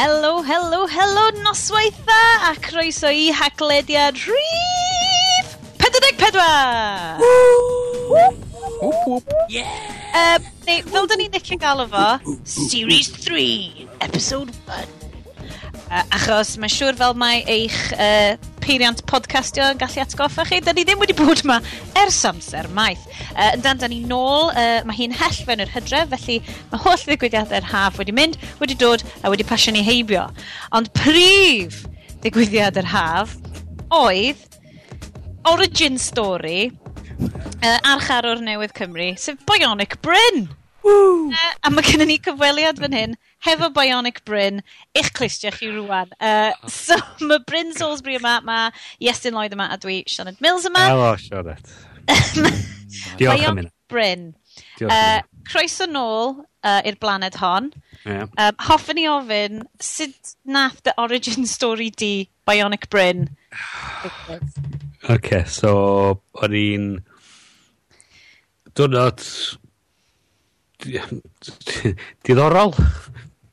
Helo, helo, helo, noswaith dda a croeso i haglediad rhif 44! Whoop, whoop. Yeah! Um, neu, fel da ni'n licio o fo, Series 3, Episode 1. Uh, achos mae'n siŵr fel mae eich uh, peiriant podcastio yn gallu atgoffa chi. Da ni ddim wedi bod yma ers amser maith. Uh, yn dan, da ni nôl, uh, mae hi'n hell fewn yr hydref, felly mae holl ddigwyddiadau'r haf wedi mynd, wedi dod a wedi pasio ni heibio. Ond prif ddigwyddiad yr haf oedd origin story uh, archarwr newydd Cymru, sef Bionic Bryn. Uh, a mae gennym ni cyfweliad fan hyn hefo bionic Bryn i'ch clistio chi rwan. Uh, oh. so, mae Bryn Salisbury yma, mae Iestyn Lloyd yma, a dwi Sioned Mills yma. Helo, Sioned. Diolch am hynny. Bryn. Uh, croeso nôl uh, i'r blaned hon. Yeah. Um, hoffwn i ofyn, sut nath the origin story di Bionic Bryn? OK, so o'n i'n diwrnod diddorol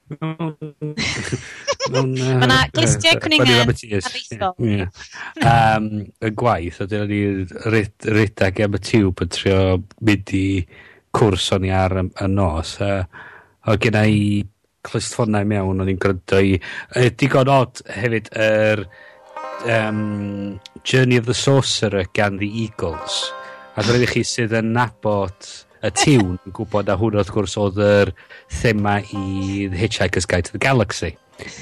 Mae na glistiau cwningen hanaethol. Y gwaith, a dyna ni redag am y tiwb yn trio mynd i cwrs o'n i ar y nos. A gen i clustfonau mewn, o'n i'n gryndo i... Digon od hefyd, yr um, Journey of the Sorcerer gan The Eagles. A dyna i chi sydd yn nabod y tiwn yn gwybod a hwn wrth gwrs oedd yr thema i The Hitchhiker's Guide to the Galaxy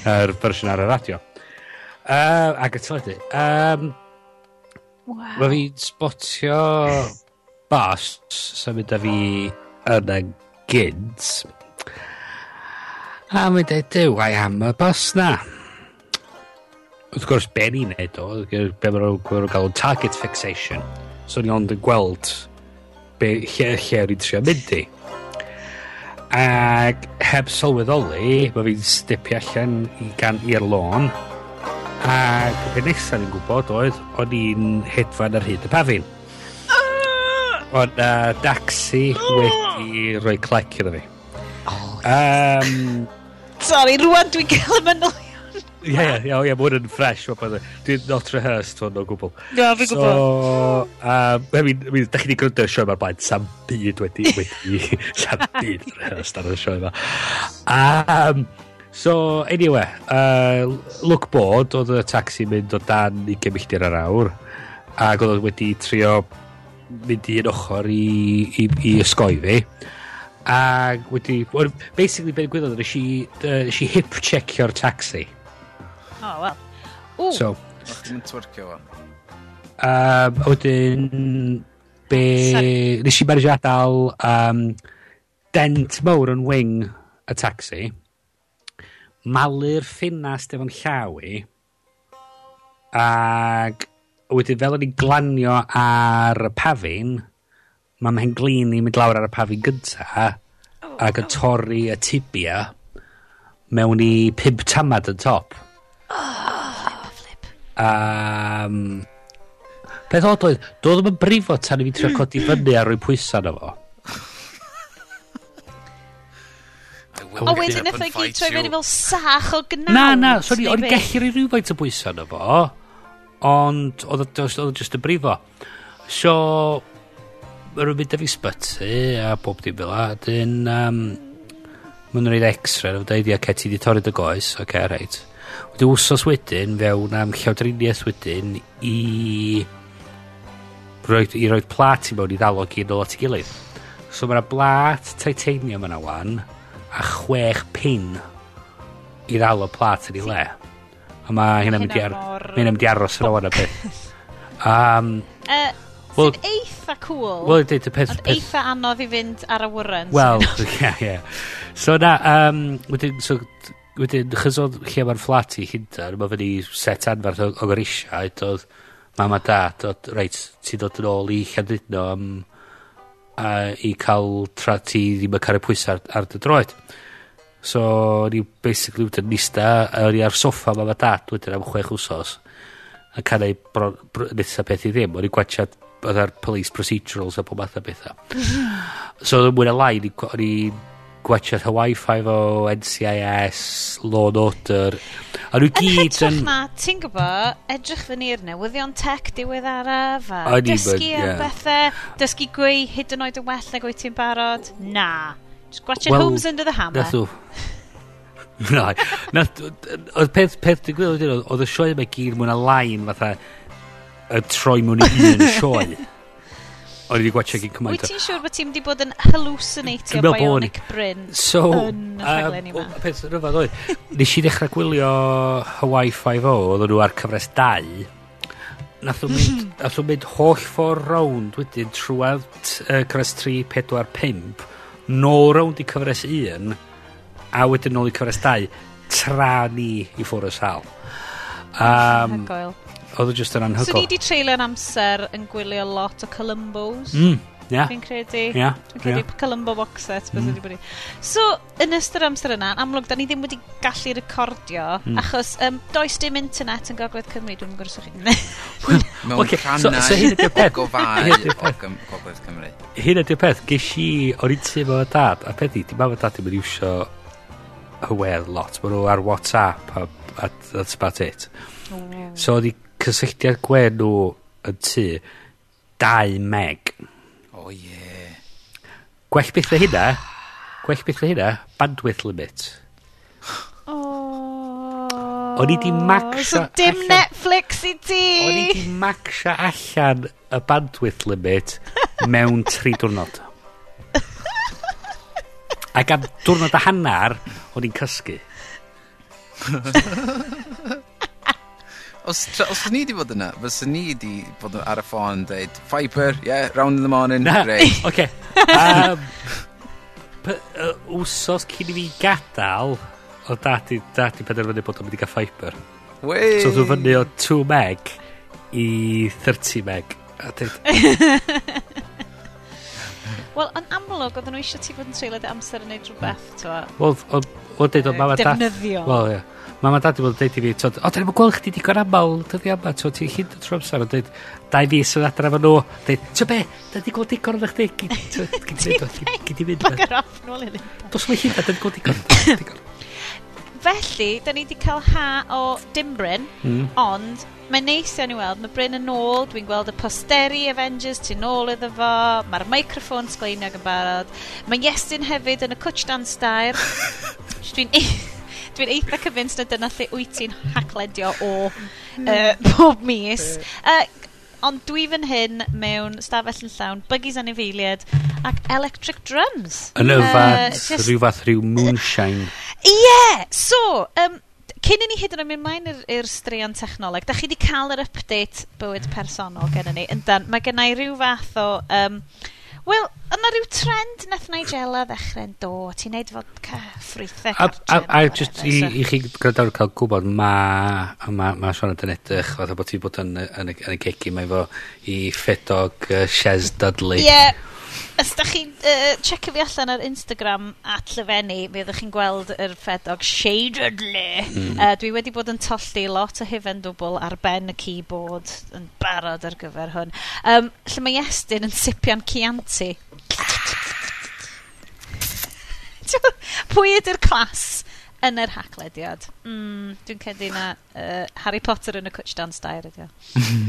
yr fersiwn ar y radio uh, ac y teledu um, wow. mae fi'n spotio bas sy'n mynd â fi yn y gynt a mae'n dweud dew I am y bus na wrth gwrs be ni'n neud o be mae'n gael target fixation so ni ond yn gweld be, lle, lle rwy'n trio mynd i. Ac heb sylweddoli, mae fi'n stipio allan i gan i'r lôn. Ac pe nesaf ni'n gwybod oedd, o'n i'n hedfan ar hyd y pafin. Ah! Ond uh, Daxi wedi rhoi clec iddo fi. Oh. Um, Sorry, rwan dwi'n cael y mynol Ie, ie, ie, yeah, mae hwn yn fresh. Dwi'n not rehearsed hwn o gwbl. Na, fi'n gwybod. So, um, I mean, I mean, da chi wedi gwrando y sioe ma'r blaen, sam byd wedi, wedi, sam byd rehearsed ar y sioe yma. Um, so, anyway, uh, look bod, oedd y taxi mynd o dan 20 milltir ar awr, ac oedd wedi trio mynd i un ochr i, i, i ysgoi fi ac wedi... Basically, beth gwybod, nes i, uh, nes i hip-checio'r taxi. O, oh, wel. Ww. So. O'ch ti'n twercio fo? Um, a wedyn... Be... Sorry. Nes i marw adael um, dent mawr yn wing y taxi. Malu'r ffinast efo'n llaw i. Ag wedyn fel o'n i glanio ar y pafin, mae mhen glin i mynd lawr ar y pafin gynta oh, ac yn torri y tibia mewn i pimp tamad yn top. Flip, Um, Peth od oedd, doedd ddim yn brifo tan i fi trio codi fyny a rhoi pwysau na fo. O wedyn nath o'i gyd troi fyny fel sach o gnawn. Na, na, sori, o'n i'n gallu rhoi rhywfaint o bwysau na fo, ond oedd o just yn brifo. So, rwy'n mynd â fi sbyty a bob dim fel a, dyn, um, maen nhw'n rhaid extra, nhw'n dweud, ia, ce ti di torri dy goes, oce, okay, reit. Right Wedi wsos wedyn, fewn am llawdriniaeth wedyn, i roed, i roed plat i mewn i ddalog i nôl at ei gilydd. So mae blat titanium yna wan, a chwech pin i ddal o plat yn ei le. A mae hynna'n mynd i ar, mor... aros yn o'n y beth. Um, uh, well, sydd eitha cool. Wel, dweud y peth... Ond peth... eitha anodd i fynd ar y wyrren. Wel, ie, ie. So na, um, wedyn, so, wedyn, chys oedd lle mae'r fflat i Llundain, mae fyny set anferth o, o gorisiau, oedd mam a dad, oedd, reit, ti'n dod yn ôl i Llandudno am, a, i cael tra ti ddim yn cael y pwysau ar, ar dy droed. So, ni basically wedi'n nista, a o'n i ar soffa mam a dad wedyn am chwech wsos, a canau bron, bron, nesaf beth i ddim, o'n i gwachad oedd ar police procedurals a pob math o bethau. so, mwy na lai, o'n i'n gwachod Hawaii 5 o NCIS, and Order. A nhw gyd yn... hytrach na, ti'n gwybod, edrych fy ni'r newyddion tech diweddaraf, a dysgu am yeah. bethau, dysgu gwy hyd yn oed yn well na gwy ti'n barod. Na. Just gwachod well, Homes Under the Hammer. Nath o. Na, nath, oedd peth, peth dwi'n digwydd oedd y sioe yma gyd mwyn a lain fatha y troi mewn i un sioe. O'n i wedi gwachio gyn cymaint. Wyt ti'n siŵr bod ti'n wedi bod yn hallucinatio bionic bryn so, yn y rhaglen yma? Um, peth rhyfedd oedd. Nes i ddechrau gwylio Hawaii 5-0, oedden nhw ar cyfres 2. Nath nhw mynd, nath nhw mynd holl ffordd rownd wedyn trwad uh, cyfres 3, 4, 5. nôl rownd i cyfres 1, a wedyn nôl i cyfres 2, tra ni i ffwrdd y sal. Um, Hagoel. Oedd o just yn anhygoel. So ni di treulio'n amser yn gwylio lot o Columbos. Mm, yeah. Fi'n credu. Yeah, Fi'n credu yeah. Columbo box set. Mm. Wedi. So, yn ystod amser yna, yn amlwg, da ni ddim wedi gallu recordio, mm. achos um, does dim internet yn gogledd Cymru, dwi'n gwrs o'ch chi. Mewn okay, so, so hyn ydy'r peth. gofau o gogledd Cymru. Hyn ydy'r peth, ges i o'r un sy'n fawr dad, a peth i, di mam fawr dad ddim yn iwsio hywedd lot. Mae nhw ar WhatsApp a, a, that's about it. Oh. So oedd cysylltiad gwen nhw yn tu 2 meg. O oh, ie. Yeah. Gwell beth na hynna, gwell beth na hynna, bandwidth limit. Oh. O'n i di maxio so dim allan, Netflix i ti! O'n i di maxio allan y bandwidth limit mewn 3 diwrnod. Ac am diwrnod a hannar, o'n i'n cysgu. os, os ni wedi bod yna, fyswn ni wedi bod ar y ffôn yn dweud, Fiber, yeah, round in the morning, Na. great. Oce. Um, p- yy, Wsos cyn i fi gadael, o dati, dati penderfynu bod o'n mynd i gael Fiber. Wey! So dwi'n fyny o 2 meg i 30 meg. A dweud, Wel, yn amlwg, oedden nhw eisiau ti fod yn treulio dy amser yn neud rhywbeth, ti'n wel, o- o- o- deud o'n mam a dat. Defnyddio. Wel, ie mam a dad i bod yn deud i fi, tod, o, da ni'n gweld chdi digon aml, dyddi yma, tod, ti'n hyn trwy amser, yn dweud, dau fus yn adra efo nhw, dweud, ti'n be, da ni'n gweld digon o'n chdi, gyd i fynd. Bagger off, nôl i ni. Dos mae hyn, da ni'n gweld digon. Felly, da ni wedi cael ha o Dimbrin, mm. ond mae'n neis iawn i weld, mae Bryn yn ôl, dwi'n gweld y posteri Avengers tu nôl iddo fo, mae'r microffon sgleiniog yn barod, mae Iestyn hefyd yn y cwtch dan stair, dwi'n... Dwi'n eitha convinced na dyna lle wyt ti'n hacledio o uh, bob mis. Uh, ond dwi fan hyn mewn stafell yn llawn, buggies anifeiliad ac electric drums. Yn y fath, uh, rhyw fath rhyw moonshine. Ie! Yeah! So, um, cyn i ni hyd yn oed mynd mlaen i'r straeon technoleg, da chi wedi cael yr update bywyd personol gen i ni. Yndan, mae gen i rhyw fath o... Um, Wel, yna rhyw trend nath Nigella ddechrau'n do, ti'n neud fodca ffrwythau. A, a, a jyst i, i chi gwrandawyr cael gwybod, mae ma, ma Sean yn edrych, fatha bod ti'n bod yn, yn, yn, y cegi, mae fo i ffedog uh, Shez Dudley. Ie, yeah. Os da chi uh, checio fi allan ar Instagram at Lyfenni, mi ydych chi'n gweld yr ffedog Shadedly. Mm. Uh, dwi wedi bod yn tollu lot o hyfen dwbl ar ben y keyboard yn barod ar gyfer hwn. Um, lle mae Estyn yn sipian Cianti. Pwy ydy'r clas yn yr haglediad? Mm, Dwi'n cedi na uh, Harry Potter yn y Cwtch Dan Stair ydy o.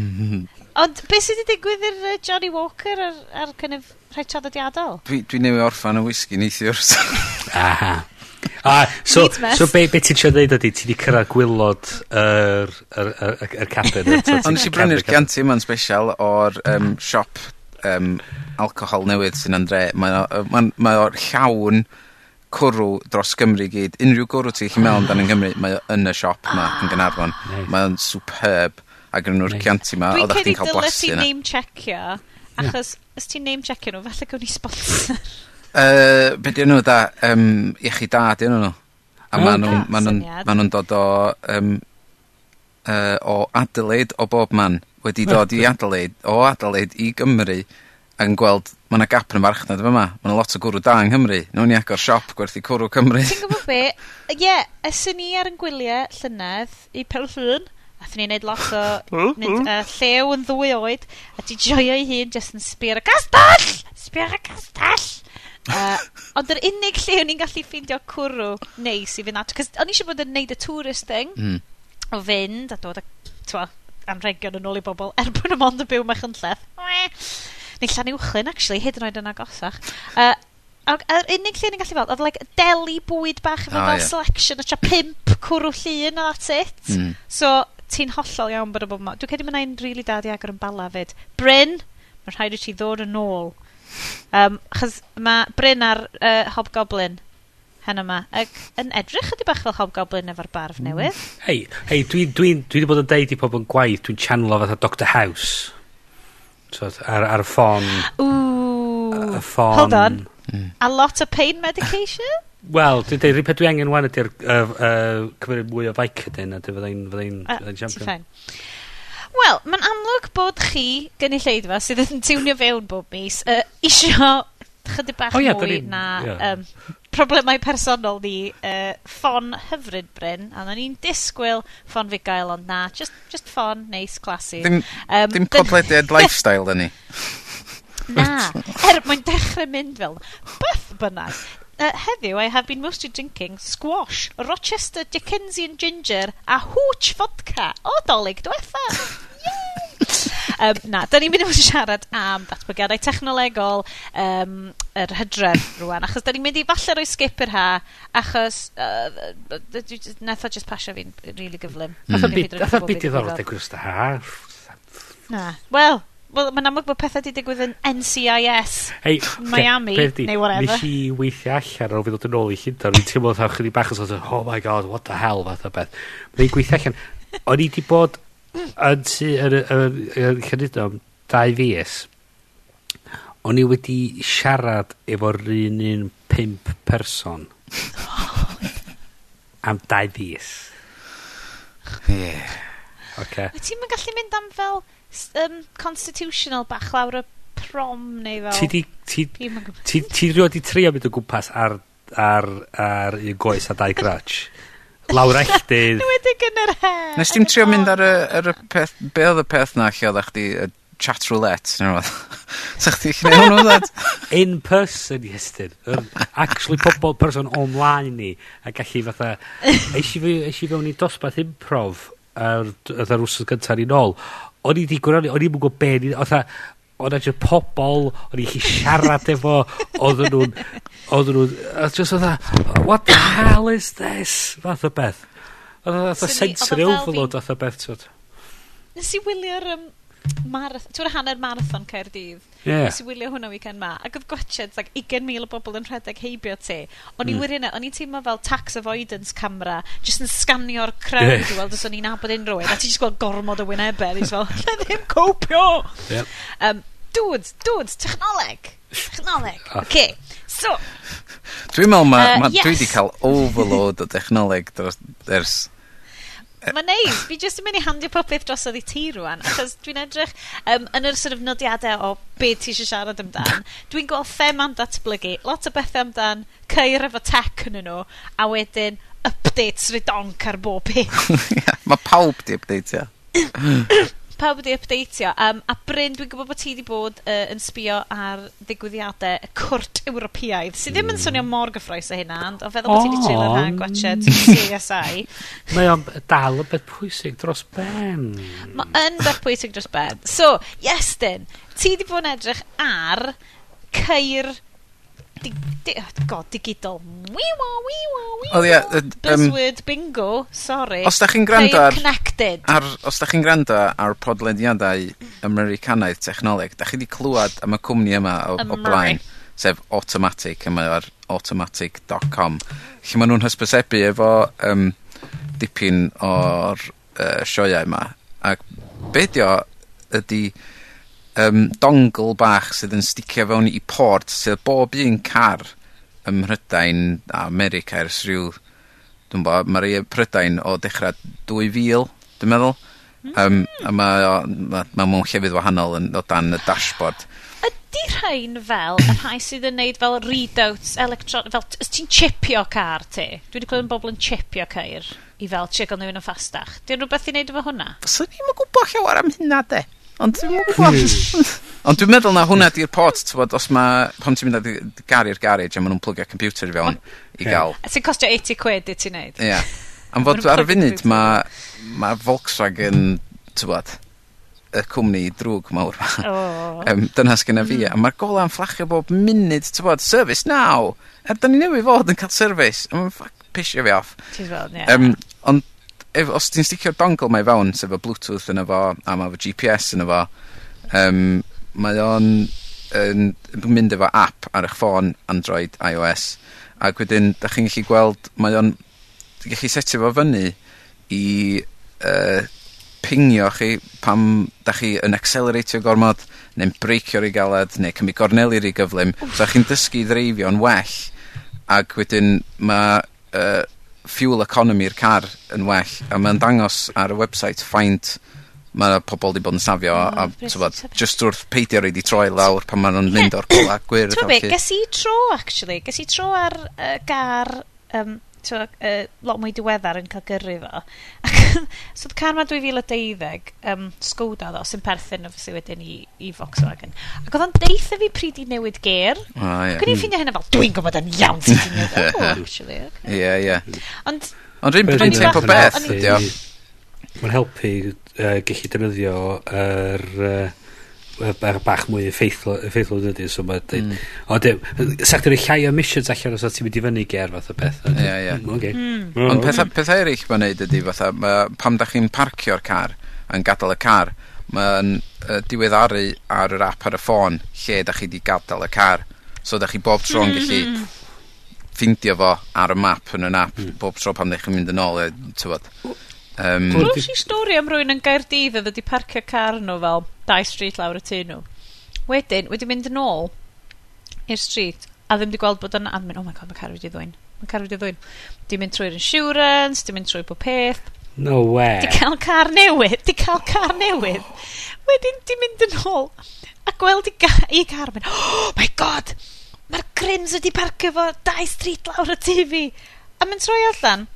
Ond beth sydd wedi digwydd i'r uh, Johnny Walker ar, ar kind of rhai traddodiadol? Dwi, dwi newid orffan y whisky neithiwr. Aha. A so, so be, be ti'n siarad ddeud ydy, ti wedi cyrraedd gwylod yr, yr, yr, yr cabinet. Ond si i brynu'r ganti yma'n special o'r um, siop um, alcohol newydd sy'n andre. Mae ma, ma o'r llawn cwrw dros Gymru gyd. Unrhyw gwrw ti'n chi'n meddwl amdano yn Gymru, mae o yn y siop yma ah. yn Gynarfon. Mae o'n superb ac yn nhw'r cianti yma. Dwi'n cedi dylet i name checkio, achos os ti'n name checkio nhw, falle gawn ni sponsor. uh, be' 'di nhw da um, iechi Da 'di enw nw. A ma' nhw'n ma' nw'n ma' nw'n dod o um, uh, o Adelaide o bob man wedi dod i Adelaide o Adelaide i Gymru yn gweld mae yna gap yn y marchnad yma, mae yna lot o gwrw da yng Nghymru. Newn ni agor siop gwerthu cwrw Cymru. Ti'n gwybod be'? Ie, yeah, ysyn ni ar 'yn gwylie llynedd i Caerffyrddin, athon ni'n neud lot o mynd uh, llew yn ddwy oed, a 'di joio ei hun jyst yn sbio ar y castell! Sbio ar y castell! Uh, ond yr unig lle o'n i'n gallu ffeindio cwrw neis i fynd at... Cos o'n i eisiau bod yn neud y tourist thing. Mm. O fynd a dod a... Twa, anregion yn ôl i bobl er bod nhw'n mond yn byw mewn chynlleth. Neu llan uwchlyn, actually, hyd yn oed yn agosach. Uh, Ac yr unig llun yn gallu fod, oedd like, deli bwyd bach efo oh, fel yeah. selection, a pimp cwrw llun, a that's it. Mm. So, ti'n hollol iawn bod y bobl ma. Dwi'n cedi mae'n rili really dad i agor yn bala fyd. Bryn, mae'n rhaid i ti ddod yn ôl Um, chos ma' Bryn a'r uh, Hobgoblin hen yma. Ac yn edrych ydy bach fel Hobgoblin efo'r barf mm. newydd. Hei, hei dwi'n dwi'n dwi wedi bod yn deud i pobl yn gwaith dwi'n tsianlo fatha Dr House. So, ar ar y ffon... Ooh. Y ffon... Hold on. Mm. A lot of pain medication? Wel, dwi'n deud, rhywbeth dwi angen wan ydy'r uh, uh, cymryd mwy o Vicodin a dy fyddai'n fyddai'n uh, champion. Ti'n ffain. Wel, mae'n amlwg bod chi, gynulleidfa, sydd yn tiwnio fewn bob mis, uh, isio chydig bach... O ia, 'dan mwy ni'n... na Ia. um, problemau personol ni uh, ffon hyfryd bryn, a na ni'n disgwyl ffon fugail, ond na, just, just ffon neis, classy. Dim, um, dim dyn- podlediad lifestyle, da ni. Na, er mae'n dechrau mynd fel 'na. Beth bynnag. Uh, heddiw, I have been mostly drinking squash, Rochester Dickensian ginger a hooch vodka o dolig diwetha. Um, na, da ni'n mynd i fod yn siarad am ddatblygiadau technolegol um, yr Hydref rwan, achos da ni'n mynd i falle roi skip i'r ha, achos uh, nath o just pasio fi'n rili gyflym. Nath o byd diddorol digwydd os da ha. Na, wel, well, mae'n amlwg bod pethau wedi digwydd yn NCIS, hey, Miami, okay, neu whatever. Nes i weithio allan ar ôl fi ddod yn ôl i Llundain, fi'n teimlo fatha chydig bach yn sort of, oh my god, what the hell, fath o beth. Mae'n gweithio allan. O'n i wedi bod yn tu, yn, yn, yn Llanidom, dau fes, o'n i wedi siarad efo'r un un pimp person am dau fes. Yeah. Okay. Wyt ti'n gallu mynd am fel um, constitutional bach lawr y prom neu fel... Ti di... Ti, ti, ti, ti rioed i trio mynd o gwmpas ar, ar, ar un goes a dau grudge? lawr elldydd. wedi yn yr he. Nes ti'n trio mynd ar y, ar y peth, be oedd y peth na lle oedd chdi, y chat roulette, neu rhywbeth. Sa chdi chi'n ei hwnnw ddod? In person, Iestyn. Actually, pobol person online ni, a gallu fatha, eisi fe, fewn i dosbarth improv, er, ar, ar yr wsod gyntaf ni nôl. o'n i wedi gwrando, o'n i'n gwybod be, o'n Oedd na jyst pobol, o'n i chi siarad efo, oedden nhw'n, oedden nhw'n, a jyst oedd e, what the hell is this? Fath o beth. Oedd e o sensory overload fath o beth, ti'n Nes i wylio'r um, marath ti'n hanner marathon Caerdydd. Ie. Yeah. Nes i wylio hwnna weekend ma. Ac oedd gwachod like, 20,000 o bobl yn rhedeg heibio ti. O'n i mm. wirio'n o'n i'n teimlo fel tax avoidance camera, jyst yn scanio'r crowd yeah. i weld os o'n i'n abod unrhyw un. A ti'n jyst gweld gormod o wynebau. Ti'n fel, lle ddim copio! Yep. Um, dudes, dudes, technoleg! Technoleg. Oce, okay. so... Dwi'n meddwl ma, uh, ma yes. dwi wedi cael overload o technoleg dros, ers Mae'n neis. Fi jyst yn mynd i handio popeth drosodd i ti rwan, achos dwi'n edrych um, yn yr sort of nodiadau o beth ti eisiau siarad amdan. Dwi'n gweld them am datblygu, lot o bethau amdan ceir efo tech yn nhw, a wedyn updates rydonc ar bob peth. Mae pawb di update, ia. pawb wedi updateio. Um, a Bryn, dwi'n gwybod bod ti wedi bod uh, yn sbio ar ddigwyddiadau y cwrt Ewropeaidd, sydd ddim yn swnio mm. mor gyffroes o hynna, ond o feddwl bod ti 'di treulio rhag watsiad CSI. Mae o'n dal y beth pwysig dros ben. Mae yn beth pwysig dros ben. So, Iestyn, ti wedi bod yn edrych ar ceir Di, di, oh god, digidol. Wiwa, wiwa, wiwa. Oedd ie... Yym, Buzzword bingo, sorry. Os da chi'n gwrando ar... connected. Ar, os da chi'n gwrando ar podlediadau Americanaidd technoleg, da chi wedi clywed am y cwmni yma o, o blaen, sef Automatic, yma ar automatic.com, lle maen nhw'n hysbysebu efo um, dipyn o'r uh, sioiau yma. Ac be ydi o ydy um, dongle bach sydd yn sticio fewn i port sydd bob un car ym Mhrydain a America ers rhyw dwi'n 'bo ma' rei Prydain o dechrau 2000 dwi'n meddwl. um, a mae o ma' ma' mewn llefydd wahanol yn o dan y dashboard. Ydy rhain fel y rhai sydd yn neud fel readouts electron fel os ti'n chipio car ti? Dwi wedi clywed yn bobl yn chipio ceir i fel trio ga'l rywun yn fastach. 'Di o'n i wneud efo hwnna? Fyswn i'm yn gwbo llawer am hynna 'de. Ond dwi'n yn. Ond dwi'n meddwl na hwnna di'r port, tywod, os mae, pan ti'n mynd â garu'r garage a maen nhw'n plugio computer i fewn i gael. A ti'n costio 80 quid i ti'n neud. Ie. Am fod ar y funud mae ma Volkswagen, tywod, y cwmni drwg mawr. Oh. um, dyna sgynna fi. Mm. A mae'r gola'n fflachio bob munud, tywod, service now. Er, da ni newid fod yn cael service. A mae'n ffac pisio fi off. Ti'n fel, ie. Um, ond ef- os ti'n sticio'r dongle mae fewn sef y Bluetooth yn efo a mae efo GPS yn efo um, mae o'n yn mynd efo app ar eich ffôn Android, iOS ac wedyn da chi'n gallu gweld mae o'n ti'n gallu setio fo fyny i uh, pingio chi pam da chi yn acceleratio gormod neu'n breicio'r i galed neu cymryd gorneli i gyflym. So da chi'n dysgu i ddreifio'n well ac wedyn mae uh, fuel economy'r car yn well a mae'n dangos ar y website faint mae pobl wedi bod yn safio oh, a tywod, just wrth peidio roed i troi lawr pan maen nhw'n mynd o'r cola gwir. Ti'n gwybod ges i tro actually, ges i tro ar uh, gar um, t'wo uh, lot mwy diweddar yn cael gyrru fo. Ac so oedd car 'ma 2012, um, Skoda ddo, sy'n perthyn obviously wedyn i i Volkswagen. Ac oedd o'n deitha fi pryd i newid ger. o ie. Ac o'n i'n ffeindio hynna fel dwi'n gwybod yn iawn sy'n i newid o actually oce ie ie. Ond ond rhywun pryd tempo beth ydi o. Mae'n helpu uh, gallu defnyddio yr er, uh, bach mwy effeithlon, effeithlon dydy. so mae dweud... Mm. O, de, sa'ch dweud llai o missions allan os ti'n mynd i fyny ger fath o beth. Ie, ie. Yeah. Okay. Mm. Ond pethau, pethau eraill mae'n neud ydy, fatha, ma, pam da chi'n parcio'r car, yn gadael y car, mae'n uh, diweddaru ar yr app ar y ffôn lle da chi di gadael y car. So da chi bob tro'n mm. gallu ffindio fo ar y map yn y app, mm. bob tro pam da chi'n mynd yn ôl tywod um, Gwrs i stori am rwy'n yn Gaerdydd oedd wedi parcio car nhw fel dau street lawr y tu nhw. Wedyn, wedi mynd yn ôl i'r street, a ddim wedi gweld bod yn a mynd, oh my god, mae car wedi ddwyn. Mae car wedi ddwyn. Di mynd trwy'r insurance, di mynd trwy bob peth. No way. Di cael car newydd, di cael car newydd. Wedyn, di mynd yn ôl a gweld i, ga, i car, mynd, oh my god, mae'r grims wedi parcio fo dau street lawr y TV. A mynd troi allan.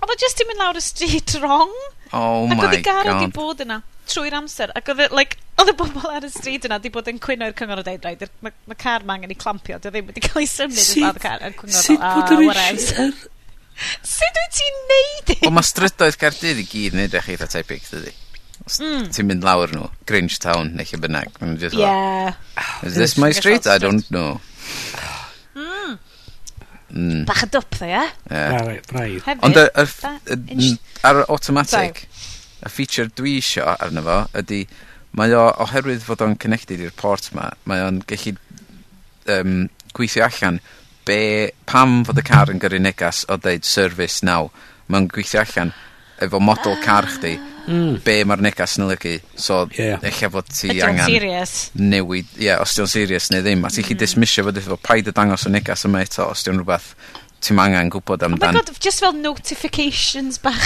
Oedd o just di mynd lawr y street wrong. Oh my god. Ac oedd i gar wedi bod yna trwy'r amser, ac oedd y, like, oedd y bobl ar y stryd yna wedi bod yn cwyno i'r cyngor o deud, rhaid, mae ma car ma angen i clampio, dy ddim wedi cael ei symud yn fath car yn cyngor. Sut bod yr eisiau? Sut wyt ti'n neud i? Wel, mae strydoedd Caerdydd i gyd yn edrych e eitha tebyg, dydy. Mm. Ti'n mynd lawr nhw, Grinch Town, neu lle bynnag. Yeah. Is this my street? I don't know. Mm. Bach y dwp dda, ie? Ie. Braidd. Ond ar automatic, Sorry y feature dwi isio arno fo ydy mae o, oherwydd fod o'n connected i'r port ma, mae o'n gallu um, gweithio allan be, pam fod y car yn gyrru negas o ddeud service now. Mae'n gweithio allan efo model ah. car chdi, mm. be mae'r negas yn olygu. So, yeah. eich fod ti Ydy angen... serious. Newid, ie, yeah, os di'n serious neu ddim. A ti'n chi mm. dismisio fod efo paid y dangos o negas yma eto, os di'n rhywbeth ti'n angen gwybod amdan. Oh my god, just fel notifications bach.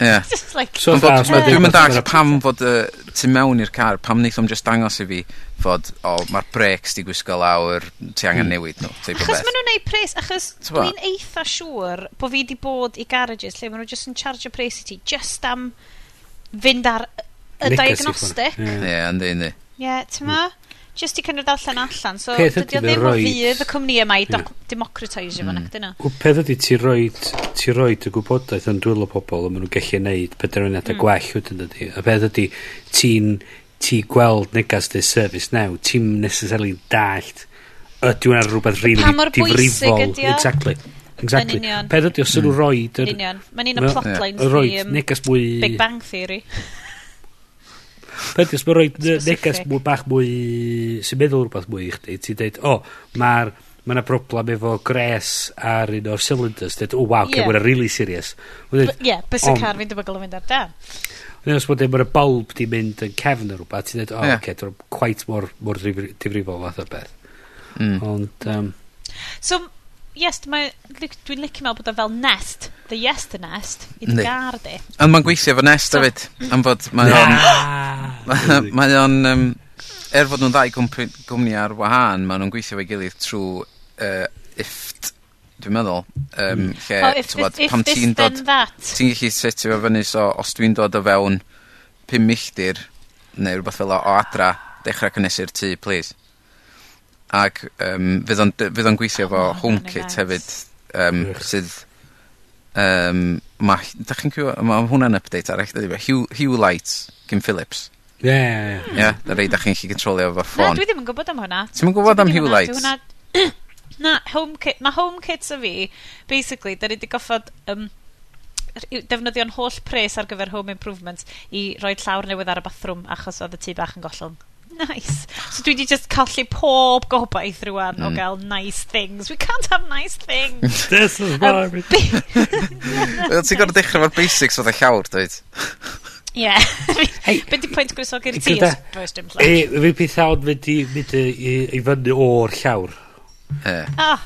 Yeah. just like... So far, yeah. Dwi'n mynd all pam fod uh, ti mewn i'r car, pam wnaethom just dangos i fi fod, o, oh, mae'r breaks di gwisgo lawr, ti angen newid nhw. No, achos maen nhw'n neud pres, achos dwi'n eitha siŵr bod fi di bod i garages lle maen nhw just yn charge pres i ti, just am fynd ar y diagnostic. Ie, yeah. yeah, yndi, yndi. Ie, yeah, ti'n ma? Mm. Just i cynnydd allan allan. So, peth dydy o ddim o fydd y cwmni yma i yeah. democratisio mm. fan ac dyna. Peth ydy ti roed, ti roed y gwybodaeth yn dwylo pobl a maen nhw'n gallu gwneud penderfyniadau mm. gwell wedyn ydy. A peth ydy ti'n ti gweld negas dy service now, ti'n necessarily dallt ydy hwnna rhywbeth really difrifol. Exactly. Exactly. Peth ydy os mm. nhw roed... Yr, Union. Mae'n un o plotlines fi. Roed negas mwy... Big Bang Theory. Pedys, mae'n rhoi neges mwy bach mwy, sy'n meddwl rhywbeth mwy i chdi. Ti'n dweud, o, mae'r mae yna broblem efo gres ar un o'r cylinders. Dweud, o, oh, wow, yeah. mae'n really serious. Ie, yeah, bys y car fi'n debygol yn mynd ar dan. Ond os bod e, mae'r bulb di mynd yn cefn o rhywbeth, ti'n dweud, o, oh, yeah. okay, dwi'n quite mor, mor difrifol fath o beth. Mm. Ond, um, So, yes, mae, dwi'n licio meddwl bod o fel nest. The yes the nest. I dy gar di. Ond mae'n gweithio efo nest so, hefyd. Am fod mae o'n... Mae o'n... Um, er fod nhw'n ddau gwmni ar wahân, mae nhw'n gweithio efo'i gilydd trwy uh, IFT, dwi'n meddwl. Um, lle, oh, if, twad, if, if pan ti'n dod... Ti'n gallu setio fo fyny, so os dwi'n dod o fewn 5 milltir, neu rhywbeth fel o, o adra, dechrau cynnesu'r tŷ, please. Ac um, fydd o'n, fydd o'n gweithio efo oh, HomeKit hefyd yym sydd um, ma' da chi'n clwa- ma' hwnna'n update arall dydi fe? Hue, Hue Lights gin Phillips Ie, ie, ie. Ie, da rei dach chi'n gallu controlio efo ffôn. Na, dwi ddim yn gwybod am hwnna. ti'n yn gwybod am Hue Lights? Hwnna, na, HomeKit, ma' HomeKit a fi, basically, da ni wedi goffod um, defnyddio'n holl pres ar gyfer home improvements i roi llawr newydd ar y bathroom achos oedd y tŷ bach yn gollwng. Nice. So dwi wedi just colli pob gobaith rwan mm. o gael nice things. We can't have nice things. This is Um, my... Wel, Ti'n gorau dechrau fo'r basics oedd y llawr, dweud. Ie. Hey, Be di pwynt gwrysog i'r ti? Does dim llawr. E, fi bydd awd mynd i, mynd i, i fyny o'r llawr. He. Ah.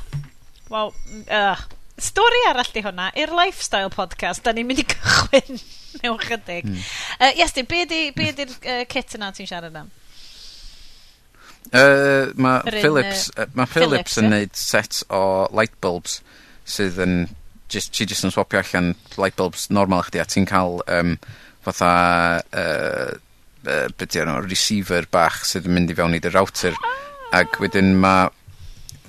Wel, uh, stori arall di hwnna, i'r Lifestyle Podcast, da ni'n mynd i cychwyn mewn chydig. Mm. Uh, yes, di, be di'r uh, kit yna ti'n siarad am? Yy ma' Philips yy ma' Philips Philips yn neud set o light bulbs sydd yn just, ti jyst yn swapio allan light bulbs normal chdi a ti'n cael um, fatha uh, uh, beth 'di enw receiver bach sydd yn mynd i fewn i dy router. Ac wedyn mae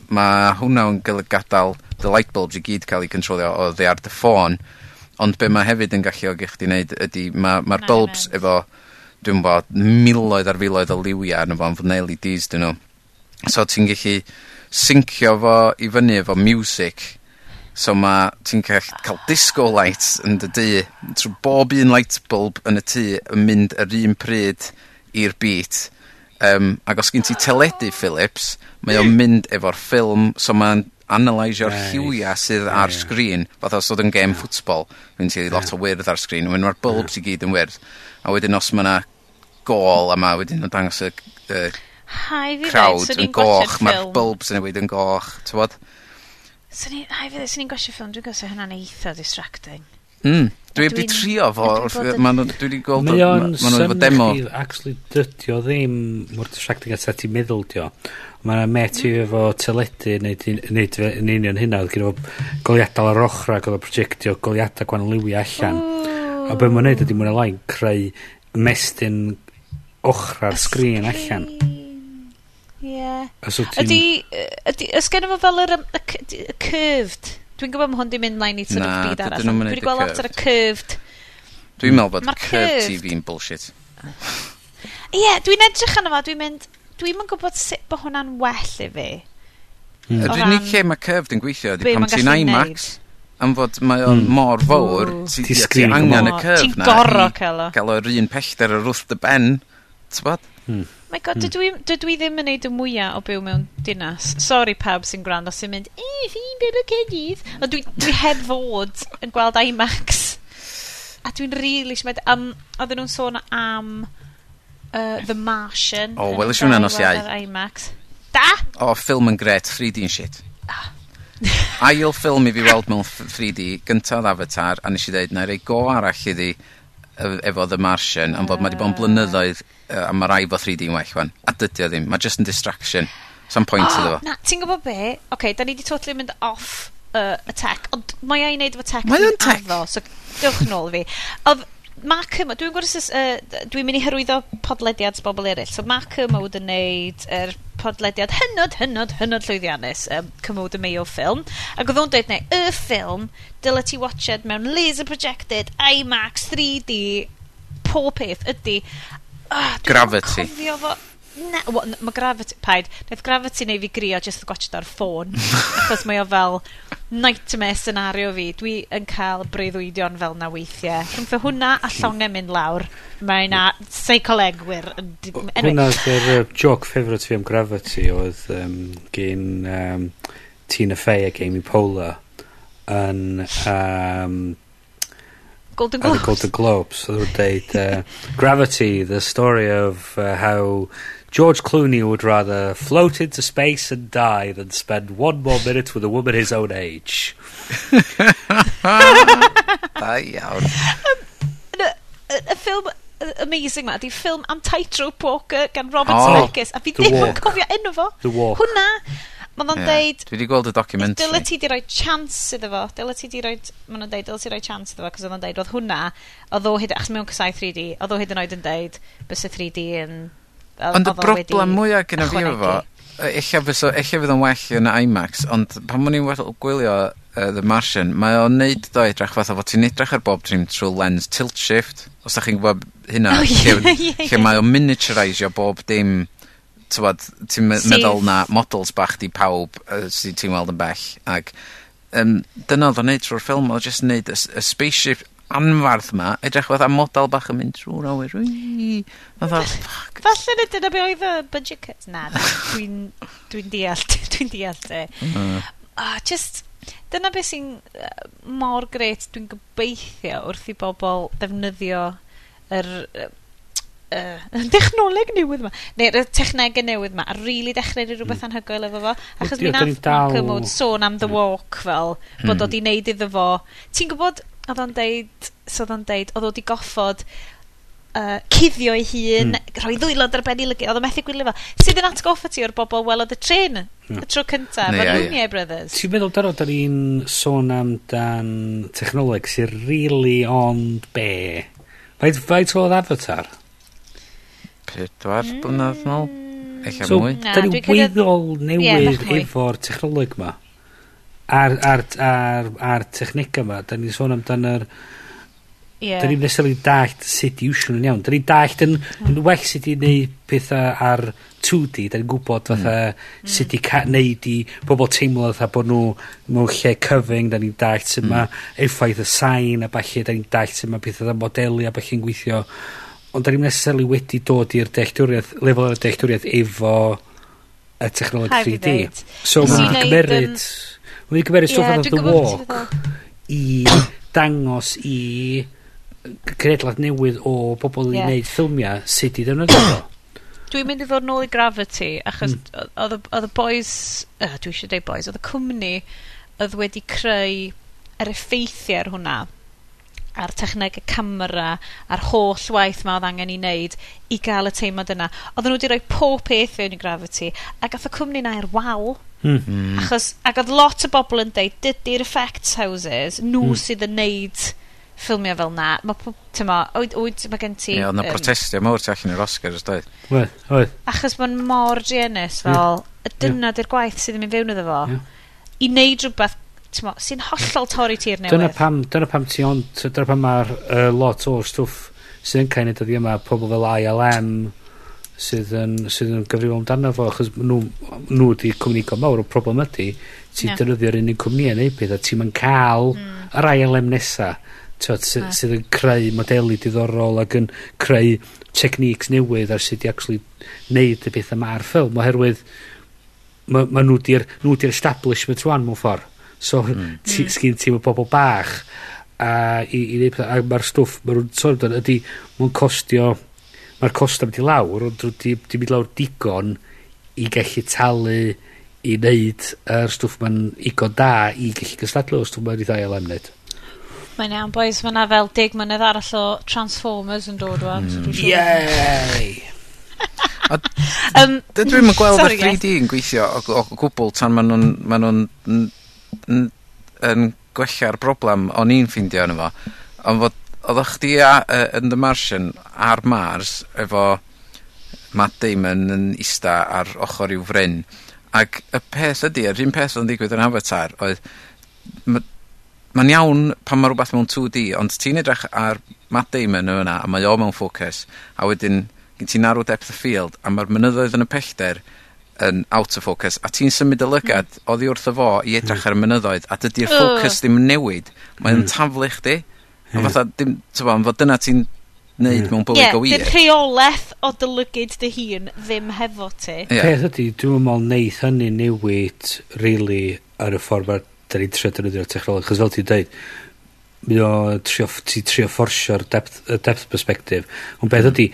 ma' hwnna yn gel- gadal the light bulbs i gyd cael 'u controlio o oddi ar dy ffôn. Ond be' mae hefyd yn galluogi chdi ydy mae'r ma' ma'r bulbs efo dwi'n bod, miloedd ar filoedd o liwiau yn fo, yn fod LEDs dyn nhw. So ti'n gallu syncio fo i fyny efo music. So ma, ti'n cael disco lights yn dy dy. Trwy bob un light bulb yn y tŷ yn mynd yr un pryd i'r beat. Um, ac os gen ti teledu Philips, mae o'n mynd efo'r ffilm, so mae'n analysio'r... Neis. ...lliwia' sydd ar sgrin, fath os oedd yn gêm ffwtbol, fynd ti lot o wyrdd ar sgrin, ma' ma'r bylbs i gyd yn wyrdd, a wedyn os ma' 'na gôl a ma' wedyn yn dangos y y... Hai fi 'fyd. ...crowd yn goch, mae'r bulbs yn newid yn goch, t'mod? 'Swn i... Hai fi 'fyd, 'swn i'n gwatsio ffilm, dwi'n gweld hynna'n eitha distracting. Mm. Dwi wedi 'di trio fo wrth... Ma' nw... Dwi 'di gweld... Ma' o'n symud chi, actually dydio ddim mor distracting a 'sa ti'n meddwl dio. o. Ma' met i efo teledu yn neud un, neud fe yn union hynna. Oedd gyda fo goliadau ar ochr ac oedd o projectio goliadau gwan liwi allan. Oh. A be mae'n neud ydy mwyn alain creu mestyn ochr ar sgrin allan. Ie. Yeah. So ydy, ydy, ys gen fo fel yr, y, y, y curved? Dwi'n gwybod mae hwn di mynd nain i ty'n byd arall. Dwi wedi gweld lot ar y curved. Dwi'n meddwl bod curved TV yn bullshit. Ie, yeah, dwi'n edrych arno fo, dwi'n mynd, dwi'm yn gwybod sut bod hwnna'n well i fi. Mm. Yr unig lle mae curved yn gweithio ydy pan ti'n IMAX am fod mae o'n mm. mor fawr ti, ti, ti angen y curve na ti'n gorro cael o cael o'r un pellter ar wrth dy ben tybod mm. my god dydw hmm. i, dydw i ddim yn neud y mwyaf o byw mewn dinas. Sorry pawb sy'n gwrando sy'n mynd e fi'n byw y cynnydd ond dwi, dwi heb fod yn gweld IMAX. A dwi'n really siarad um, oedden nhw'n sôn am uh, The Martian. O, oh, welais i hwnna nos iau. Ar IMAX. Da? O, oh, ffilm yn gret, 3D yn shit. Ah. Ail ffilm i fi weld mewn 3D, gyntaf Avatar, a nes i ddeud, na rei go arall iddi e, efo The Martian, am fod uh... mae wedi bod yn ah. blynyddoedd, uh, a mae rai fo 3D yn well fan. A dydy o ddim, mae just yn distraction. Some point oh, iddo fo. Na, ti'n gwybod be? Oce, okay, da ni wedi totally mynd off uh, y tech, ond mae ei wneud efo tech. Mae o'n tech. Addo, so dywch nôl fi. Oedd ma' cymo... Dwi'n gwrs, uh, dwi'n mynd i hyrwyddo podlediad bobl eraill. So ma' Kermode yn neud yr er podlediad hynod, hynod, hynod llwyddiannus, um, Cymod y Mayo ffilm. Ac oedd o'n dweud, neu, y ffilm, dylai ti watched mewn laser projected, IMAX, 3D, pob peth ydy... Uh, ah, Gravity. Cofio Fo, na, well, mae Gravity, paid, daeth Gravity neu fi grio jyst gwachod ar ffôn, achos mae o fel, nightmare scenario fi. Dwi yn cael breuddwydion fel na weithiau. Rhwngth hwnna a llongau mynd lawr, mae na seicolegwyr. Anyway. Hwnna yw'r uh, joc favourite fi am Gravity oedd um, gen um, Tina Fey ac Amy Poehler yn... Um, Golden Globes. Golden Globes. So they would uh, Gravity, the story of uh, how George Clooney would rather float into space and die than spend one more minute with a woman his own age. Da iawn. Y ffilm amazing ma, di ffilm am tightrope walker gan Robert oh, Zemeckis, a fi ddim yn cofio enw fo. The Walk. Hwna, ma nhw'n yeah. deud... Dwi wedi gweld y documentary. Dyle ti di roi chance iddo fo. Dyle ti di roi... Ma nhw'n deud, dyle ti roi chance iddo fo, cos oedd nhw'n deud, oedd hwnna, oedd o hyd... Achos mewn cysau 3D, oedd o hyd yn oed yn deud, bys y 3D yn Ond y broblem mwyaf gyda fi efo fo, ella fysa, ella fydd o'n well yn IMAX, ond pan o'n i'n well gwylio uh, The Martian, mae o'n neud do edrach fatha fod ti'n edrych ar bob trim trwy lens tilt shift, os da chi'n gwybod hynna, oh, yeah, lle, yeah, yeah. lle mae o'n miniaturisio bob dim, tywad, ti'n meddwl na models bach di pawb uh, sydd ti'n weld yn bell, ac um, dyna oedd o'n neud trwy'r ffilm, oedd jyst neud y, y spaceship anfarth ma, edrych fatha model bach yn mynd trwy'r awyr. Fatha, ffuck. Falle nid yna be oedd y budget cut Na, dwi'n dwi deall, dwi'n deall te. Mm. Ah, just, dyna beth sy'n uh, mor gret dwi'n gobeithio wrth i bobl ddefnyddio yr uh, uh, dechnoleg newydd yma, neu'r technegau newydd yma, a rili really dechrau i rhywbeth mm. anhygoel efo fo, achos mi nath Malcolm Owen sôn am The Walk fel, bod o mm. di neud iddo fo. Ti'n gwybod, Oedd o'n deud, so oedd o'n deud, oedd o wedi goffod uh, cuddio ei hun, mm. rhoi ddwylod ar ben i lygu, oedd o methu gwylio fo. Sydd yn atgoffa ti o'r bobl welodd y tren y hmm. tro cyntaf, o'r Lumiere Brothers. Ti'n meddwl daro, da ni'n sôn am dan technoleg sy'n really ond be? Faint, faint oedd Avatar? Pedwar mm. blynedd nôl? Eich so, mwy? Na, da ni weddol newydd yeah, efo'r technoleg ma ar, ar, ar, ar technega yma, da ni'n sôn amdan yr... Yeah. Da ni'n necessarily dallt sut i iwsio nhw'n iawn. Da ni'n dallt yn, yn well sut i wneud pethau ar 2D. Da ni'n gwybod fatha sut i wneud i bobl teimlo fatha bod nhw mewn lle cyfyng. Da ni'n dallt sut mae effaith y sain a falle. Da ni'n dallt sut mae pethau modelu a falle'n gweithio. Ond da ni'n necessarily wedi dod i'r dealltwriaeth, lefel o'r dealltwriaeth efo y technolog 3D. So mae'n gymeryd... Um, Wedi'n cymeru stwff yeah, The Walk i dangos i credlad newydd o bobl yeah. i wneud ffilmiau sut i ddefnyddio fo. Dwi'n mynd i ddod nôl i Gravity, achos mm. oedd y boys, uh, dwi eisiau dweud boys, oedd y cwmni oedd wedi creu yr effeithiau ar hwnna, a'r techneg y camera, a'r holl waith ma oedd angen i wneud i gael y teimlad yna. Oedden nhw wedi rhoi pob peth fewn i Gravity, a gath y cwmni na'r wal, wow, Mm. mm. Achos, ac oedd lot o bobl yn deud, dydy'r effects houses, nhw mm. sydd yn neud ffilmio fel na. Mae, tyma, oed, oed, mae gen ti... Ie, oedd na um, protestio mawr tu allan i'r Oscar, os doedd. Oedd, oedd. Achos mae'n mor genus, fel, yeah. y dyna yeah. gwaith sydd yn mynd fewn iddo fo. Yeah. I neud rhywbeth sy'n hollol torri ti'r newydd. Dyna pam, dyna pam ti ond, dyna pam mae'r uh, lot o'r stwff sy'n cael ei dyddi yma, pobl fel ILM, sydd yn, sydd yn gyfrifol amdano fo, achos nhw, nhw di cwmni go mawr o problem ydy, ti'n yeah. defnyddio'r unig cwmni yn ei beth, a ti'n cael mm. yr ILM nesa, tywed, sy, yeah. sydd yn creu modelu diddorol ac yn creu techniques newydd ar sut i actually neud y beth yma ar ffilm, oherwydd mae ma nhw di'r nhw di'r establishment rwan mewn ffordd. So, mm. ti, hmm. sgyn ti mae bobl bach a, i, i, neud pethau a mae'r stwff, mae nhw'n sôn ydy, mae'n costio mae'r costa mynd i lawr ond dwi 'di mynd lawr digon i gallu talu i wneud yr stwff mae'n igon da i gallu gystadlu o stwff mae'n i ddau o lemned. Mae'n iawn, boys. Mae yna fel dig mynydd arall o Transformers yn dod wan. Mm. So Yay! um, Dwi'n yn gweld y 3D yn gweithio o, o, o gwbl tan maen nhw'n ma nhw yn gwella'r broblem o'n i'n ffeindio yn efo. Ond fod oddach chdi a, yy, yn The Martian ar Mars efo Matt Damon yn ista ar ochr i'w fryn. Ac y peth ydy, yr un peth o'n digwydd yn Avatar oedd... Mae'n ma iawn pan mae rhywbeth mewn 2D, ond ti'n edrych ar Matt Damon yn yna, a mae o mewn ffocus a wedyn ti'n arw depth y field, a mae'r mynyddoedd yn y pellter yn out of focus, a ti'n symud y lygad mm. oddi wrth y fo i edrych hmm. ar y mynyddoedd, a dydy'r ffocws oh. ddim yn newid. Mae'n mm. taflu chdi. Ond fatha, dim, ti'n ond fod dyna ti'n neud mm. mewn bywyd yeah, go wir. Ie, dim rheolaeth o dylygyd dy hun ddim hefo ti. Yeah. Peth ydy, dwi'n meddwl neith hynny newid, really, ar y ffordd mae'r da ni'n trio defnyddio'r technoleg. Chos fel ti'n dweud, mi o trio, ti trio fforsio'r depth, depth perspective. Ond beth mm. ydy,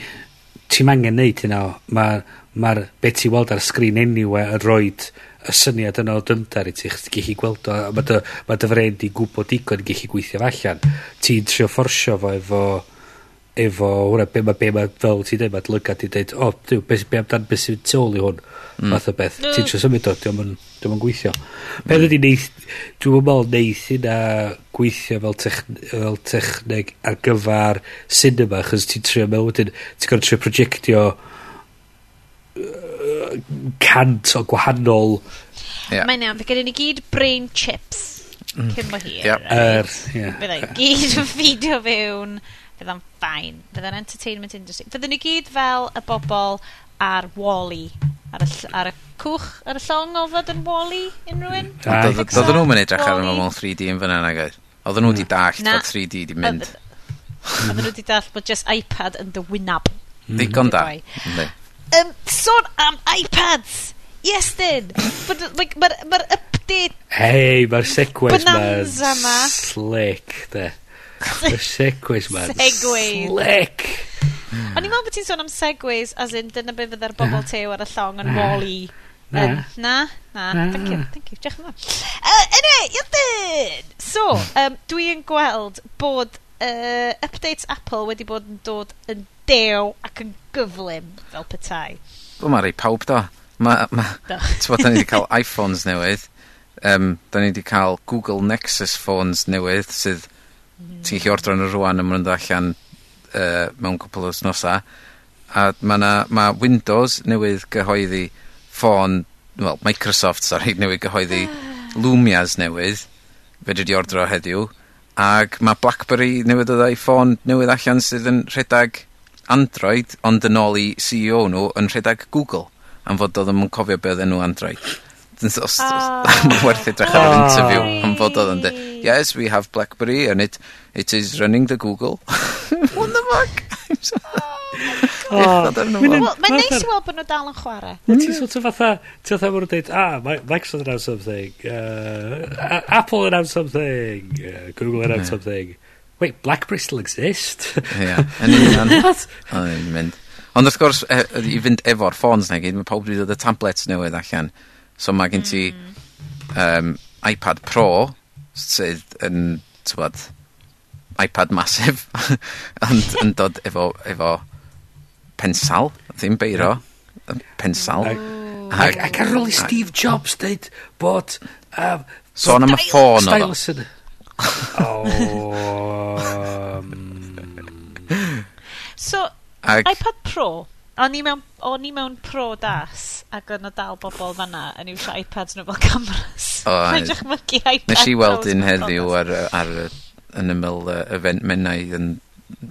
ti'n angen neud hynna, mae'r ma, beth ti'n weld ar y sgrin anyway yn rhoi'r y syniad yna o dymdar i ti, chdi gallu gweld o, a mae dy, ma dy fren di gwybod digon i gallu gweithio fo allan. Ti'n trio fforsio fo efo, efo hwnna, be mae, be mae, fel ti'n dweud, mae lygad i dweud, o, oh, diw, be, be amdan beth sy'n tu ôl i hwn, mm. fath o beth. Mm. Ti'n trio symud o, diwm yn, diwm gweithio. Mm. Peth ydi neith, dwi'n meddwl neith yna gweithio fel, techn, fel techneg ar gyfer cinema, chos ti'n trio mewn wedyn, ti'n gorfod trio projectio uh, cant o gwahanol... Yeah. Mae'n iawn, fe gen i ni gyd brain chips mm. cyn bo hir. Yep. Er, yeah. Fydda i gyd yn ffidio fewn, fydda'n ffain, fydda'n entertainment industry. Fydda ni gyd fel y bobl ar Wally, ar y, ar y cwch, ar y llong ofod yn Wally, unrhywun? Doedden nhw'n mynd edrych ar y mewn 3D yn fyna nag oedd. Oedden nhw wedi dallt bod 3D wedi mynd. Oedden nhw wedi dall bod just iPad yn dy wynab. Ddigon da. Um, sôn am iPads. Yes, then. Mae'r like, ma, ma update... Hei, mae'r segways Bonanza ma. Slick, de. Mae'r segways ma'n segways. Slick. O'n i'n meddwl bod ti'n sôn am segways, as in, dyna be fydda'r bobl tew ar y llong yn wall-i. Na. Na, na. Thank you, thank you. Diolch yn fawr. Uh, anyway, you're. So, um, dwi'n gweld bod uh, updates Apple wedi bod yn dod yn dew ac yn gyflym fel petai. Wel mae rei pawb da. Ma, ma, bod, da ni wedi cael iPhones newydd. Um, da ni wedi cael Google Nexus phones newydd sydd mm. ti'n gallu ordro nhw rwan a maen nhw'n allan uh, mewn cwpl o wthnosa. A mae ma Windows newydd gyhoeddi ffôn, well, Microsoft, sorry, newydd gyhoeddi ah. Lumias newydd. Fe dwi wedi ordro heddiw. Ac mae BlackBerry newydd o ddau ffôn newydd allan sydd yn rhedeg Android, ond yn ôl i CEO nhw yn rhedeg Google, am fod oedd yn cofio beth enw Android. os, os, oh. werth edrych ar yr ah. interview am fod oedd yn de. Yes we have Blackberry and it it is running the Google. What the fuck? Ah. Mae'n neis i weld bod nhw dal yn chwarae Ti'n sort of fatha Ti'n fatha mwyn dweud Ah, Microsoft announced something uh, Apple announced something uh, Google announced hmm. something wait, Black Bristol exist? Ie, yn union. Yn mynd. Ond wrth gwrs, e, i fynd efo'r ffôns na gyd, mae pawb wedi dod y tablets newydd allan. So mae gen ti um, iPad Pro, sydd yn, tywad, iPad masif, ond yn dod efo, efo pensal, ddim beiro, pensal. Ac, ac ar ôl i Steve Jobs dweud bod... Um, Sôn am y ffôn o o, mm. so, Ag... iPad Pro, o'n i mewn, o'n i mewn Pro das, ac o'n o dal bobl fanna yn iwsio iPads nhw fel cameras. O, Nes i weld un heddiw ar, ar, yn ymyl uh, event mennau yn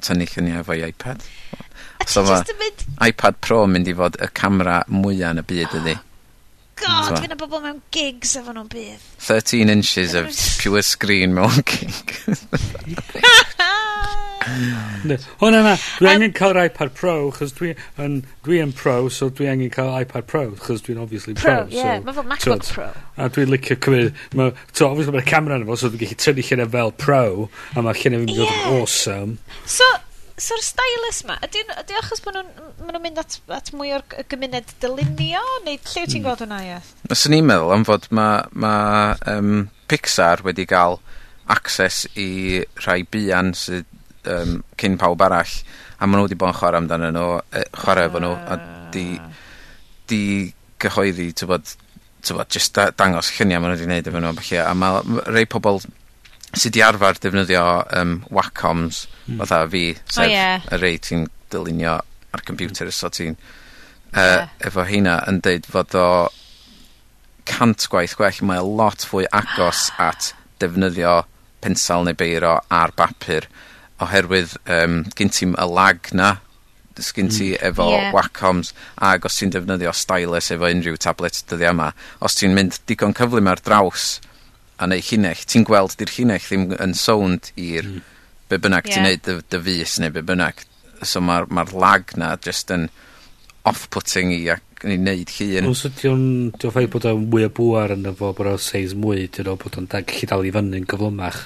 tynnu lluniau efo'i iPad. A so ma, mynd... iPad Pro mynd i fod y camera mwyaf yn y byd ydi. God, fydd yna bobl mewn gigs efo nhw'n bydd. 13 inches of pure screen mewn gig. O na, na, dwi angen cael yr iPad Pro, chos dwi, yn, dwi yn pro, so dwi angen cael iPad Pro, chos dwi'n obviously pro. Pro, yeah, so, mae fod MacBook Pro. A dwi'n licio cymryd, ma, to, obviously mae'r camera yn efo, so dwi'n gallu tynnu llunau fel pro, a mae llunau fi'n mynd i fod yn awesome. So, so'r stylus ma, ydy, ydy achos bod nhw'n ma nhw mynd at, at mwy o'r g- gymuned dylunio, neu lle ti'n hmm. gweld hwnna, ie? Fyswn i'n meddwl am fod mae ma um, Pixar wedi cael access i rhai bian sydd um, cyn pawb arall, a maen nhw wedi bod yn chwarae amdano nhw, e, chwarae efo nhw, a di, di gyhoeddi, ti'n bod, ti'n bod, jyst dangos lluniau maen nhw wedi gwneud efo nhw, a, a mae rei pobl sydd 'di arfer defnyddio um, Wacoms hmm. fatha fi sef... Oh, o ie. ...y rei ti'n dylunio ar computer so ti'n uh, yy efo rheina yn deud fod o cant gwaith gwell. Mae o lot fwy agos at defnyddio pensal neu beiro ar bapur oherwydd um, gyn ti'n y lag 'na sgin ti hmm. efo... Ie. ...Wacoms ac os ti'n defnyddio stylus efo unrhyw tablet dyddi yma os ti'n mynd digon cyflym ar draws a neu llinell, ti'n gweld di'r llinell ddim yn sownd i'r mm. be bynnag yeah. ti'n neud dy, dy fus neu be bynnag. So mae'r ma, lag na just yn off-putting i ac yn ei wneud llun. Os ydy o'n, dwi'n ffaith bod o'n mwy o bwar yn efo bod o'n seis mwy, dyn o bod o'n gallu dal i fyny'n gyflymach.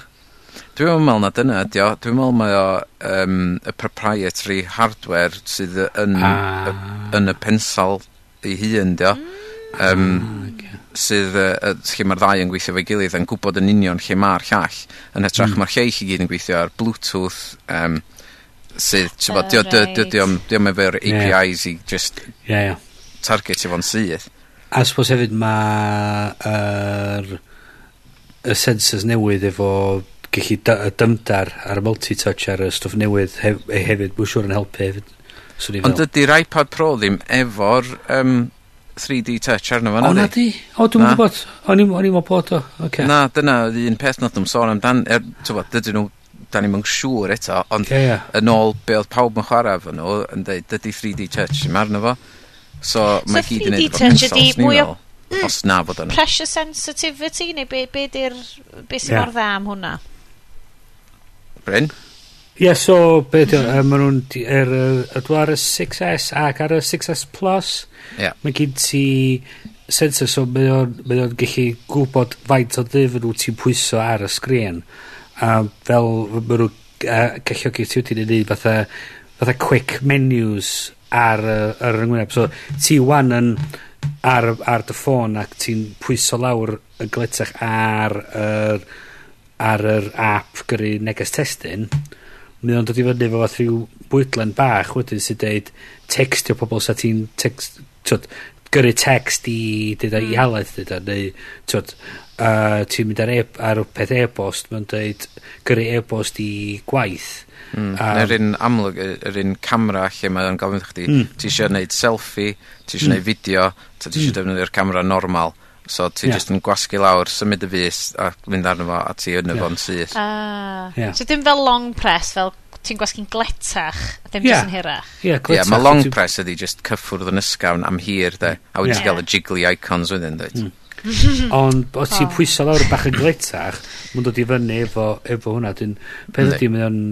Dwi'n meddwl na dyna ydi o. Dwi'n meddwl mae o um, y proprietary hardware sydd yn, ah. y, yn y pensal ei hun, dio. Mm. Yym, ah, okay. sydd uh, yy lle mae'r ddau yn gweithio efo'i gilydd yn gwybod yn union lle mae'r llall yn hytrach mm. mae'r lleill i gyd yn gweithio ar Bluetooth um, sydd ti'n bod, t'bod ah, dio- dio- dio- dio'm dio'm efo'r Ie. APIs i just Ie, ie. targetio fo'n syth. A suppose hefyd mae yr y sensors newydd efo gallu dy- y dymdar a'r y multi-touch ar y stwff newydd hef, e- hefyd, mwy siwr yn helpu hefyd. Swn i Ond fel. dydy'r iPad Pro ddim efo'r um, 3D touch arno fo. O, na di? O, dwi'n mynd bod. O'n i'n meddwl bod o. Okay. Na, dyna, un peth nath nhw'n sôn amdan, er, tywod, dydyn nhw, da ni'n mynd siŵr eto, ond yeah, yeah. yn ôl be oedd pawb yn chwarae fo nhw, yn dweud, dydy 3D touch yma arno fo. So, mae gyd yn neud efo consoles ni fel. Mm, os na fod yna. Pressure sensitivity, neu be, be, be sy'n yeah. mor dda am hwnna? Bryn? Ie, so, be ydy uh, maen nhw'n, er, er, ar y 6S ac ar y 6S Plus, yeah. mae gen ti sensor, so mae o'n gallu gwybod faint o ddifn wyt ti'n pwyso ar y sgrin. A fel, maen nhw'n uh, galluogi ti wedi'n neud fatha, fatha quick menus ar, ar y yngwyneb. So, ti wan yn ar, ar dy ffôn ac ti'n pwyso lawr y gletach ar, ar, ar yr app gyrru neges testyn. Mm mae o'n dod i fyny efo fath rhyw bwydlen bach wedyn sy'n deud textio pobl sa ti'n text, twyd, gyrru text i dyda mm. i hmm. halaeth dyda neu twyd, uh, ti'n mynd ar, e ar peth e-bost mae'n deud gyrru e-bost i gwaith Mm. Um, yr un amlwg, yr un camera lle mae o'n gofyn chdi, mm. ti eisiau gwneud selfie, ti eisiau gwneud hmm. mm. video, ta ti eisiau mm. defnyddio'r camera normal. So ti yeah. just yn gwasgu lawr, symud y fus a mynd arno fo a ti yn y yeah. fo'n syth. Ah. Yeah. So dim fel long press, fel ti'n gwasgu'n gletach, a ddim yeah. just yn hirach. Ie, yeah, gletach. Yeah, mae long press ydi just cyffwrdd yn ysgawn am hir, de. A wedi yeah. gael y jiggly icons wedyn, dweud. Mm. Ond o ti'n oh. pwyso lawr bach yn gletach, mae'n dod i fyny efo, efo hwnna. Dyn, peth ydy, mae o'n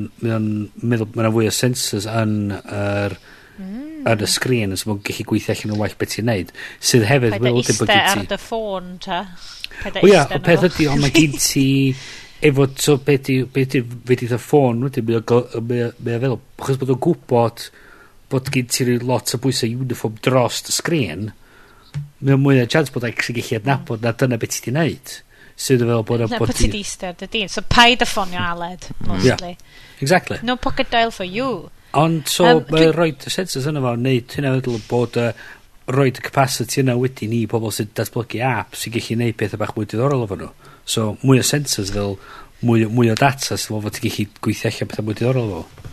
meddwl, mae yna fwy o sensors yn yr... Er, mm yn y sgrin so mae'n gallu gweithio allan yn waith beth ti'n neud. Sydd hefyd mae'n wedyn bod gen ti ar dy ffôn ta. O ia o peth ydi ond mae gen ti efo so beth ydi beth ydi ffôn wedyn mae'n fel achos bod o'n gwybod bod gen ti lot o bwysau uniform dros y sgrin mae'n mwy o chance bod e'n gallu adnabod na dyna beth ti'n neud. Sydd yn fel bod o'n bod ti'n eistedd y dyn so paid y ffonio aled mostly. exactly. No pocket dial for you. Ond so, um, mae dwi... roed y sensors yna fo, neud hynna feddwl bod y rhoi y capacity yna wedyn i pobl sy'n datblygu app sy'n gallu neud pethau bach mwy diddorol efo nhw. So, mwy o sensors fel mwy, mwy o data sy'n fod ti'n gallu gweithio allan pethau mwy diddorol efo.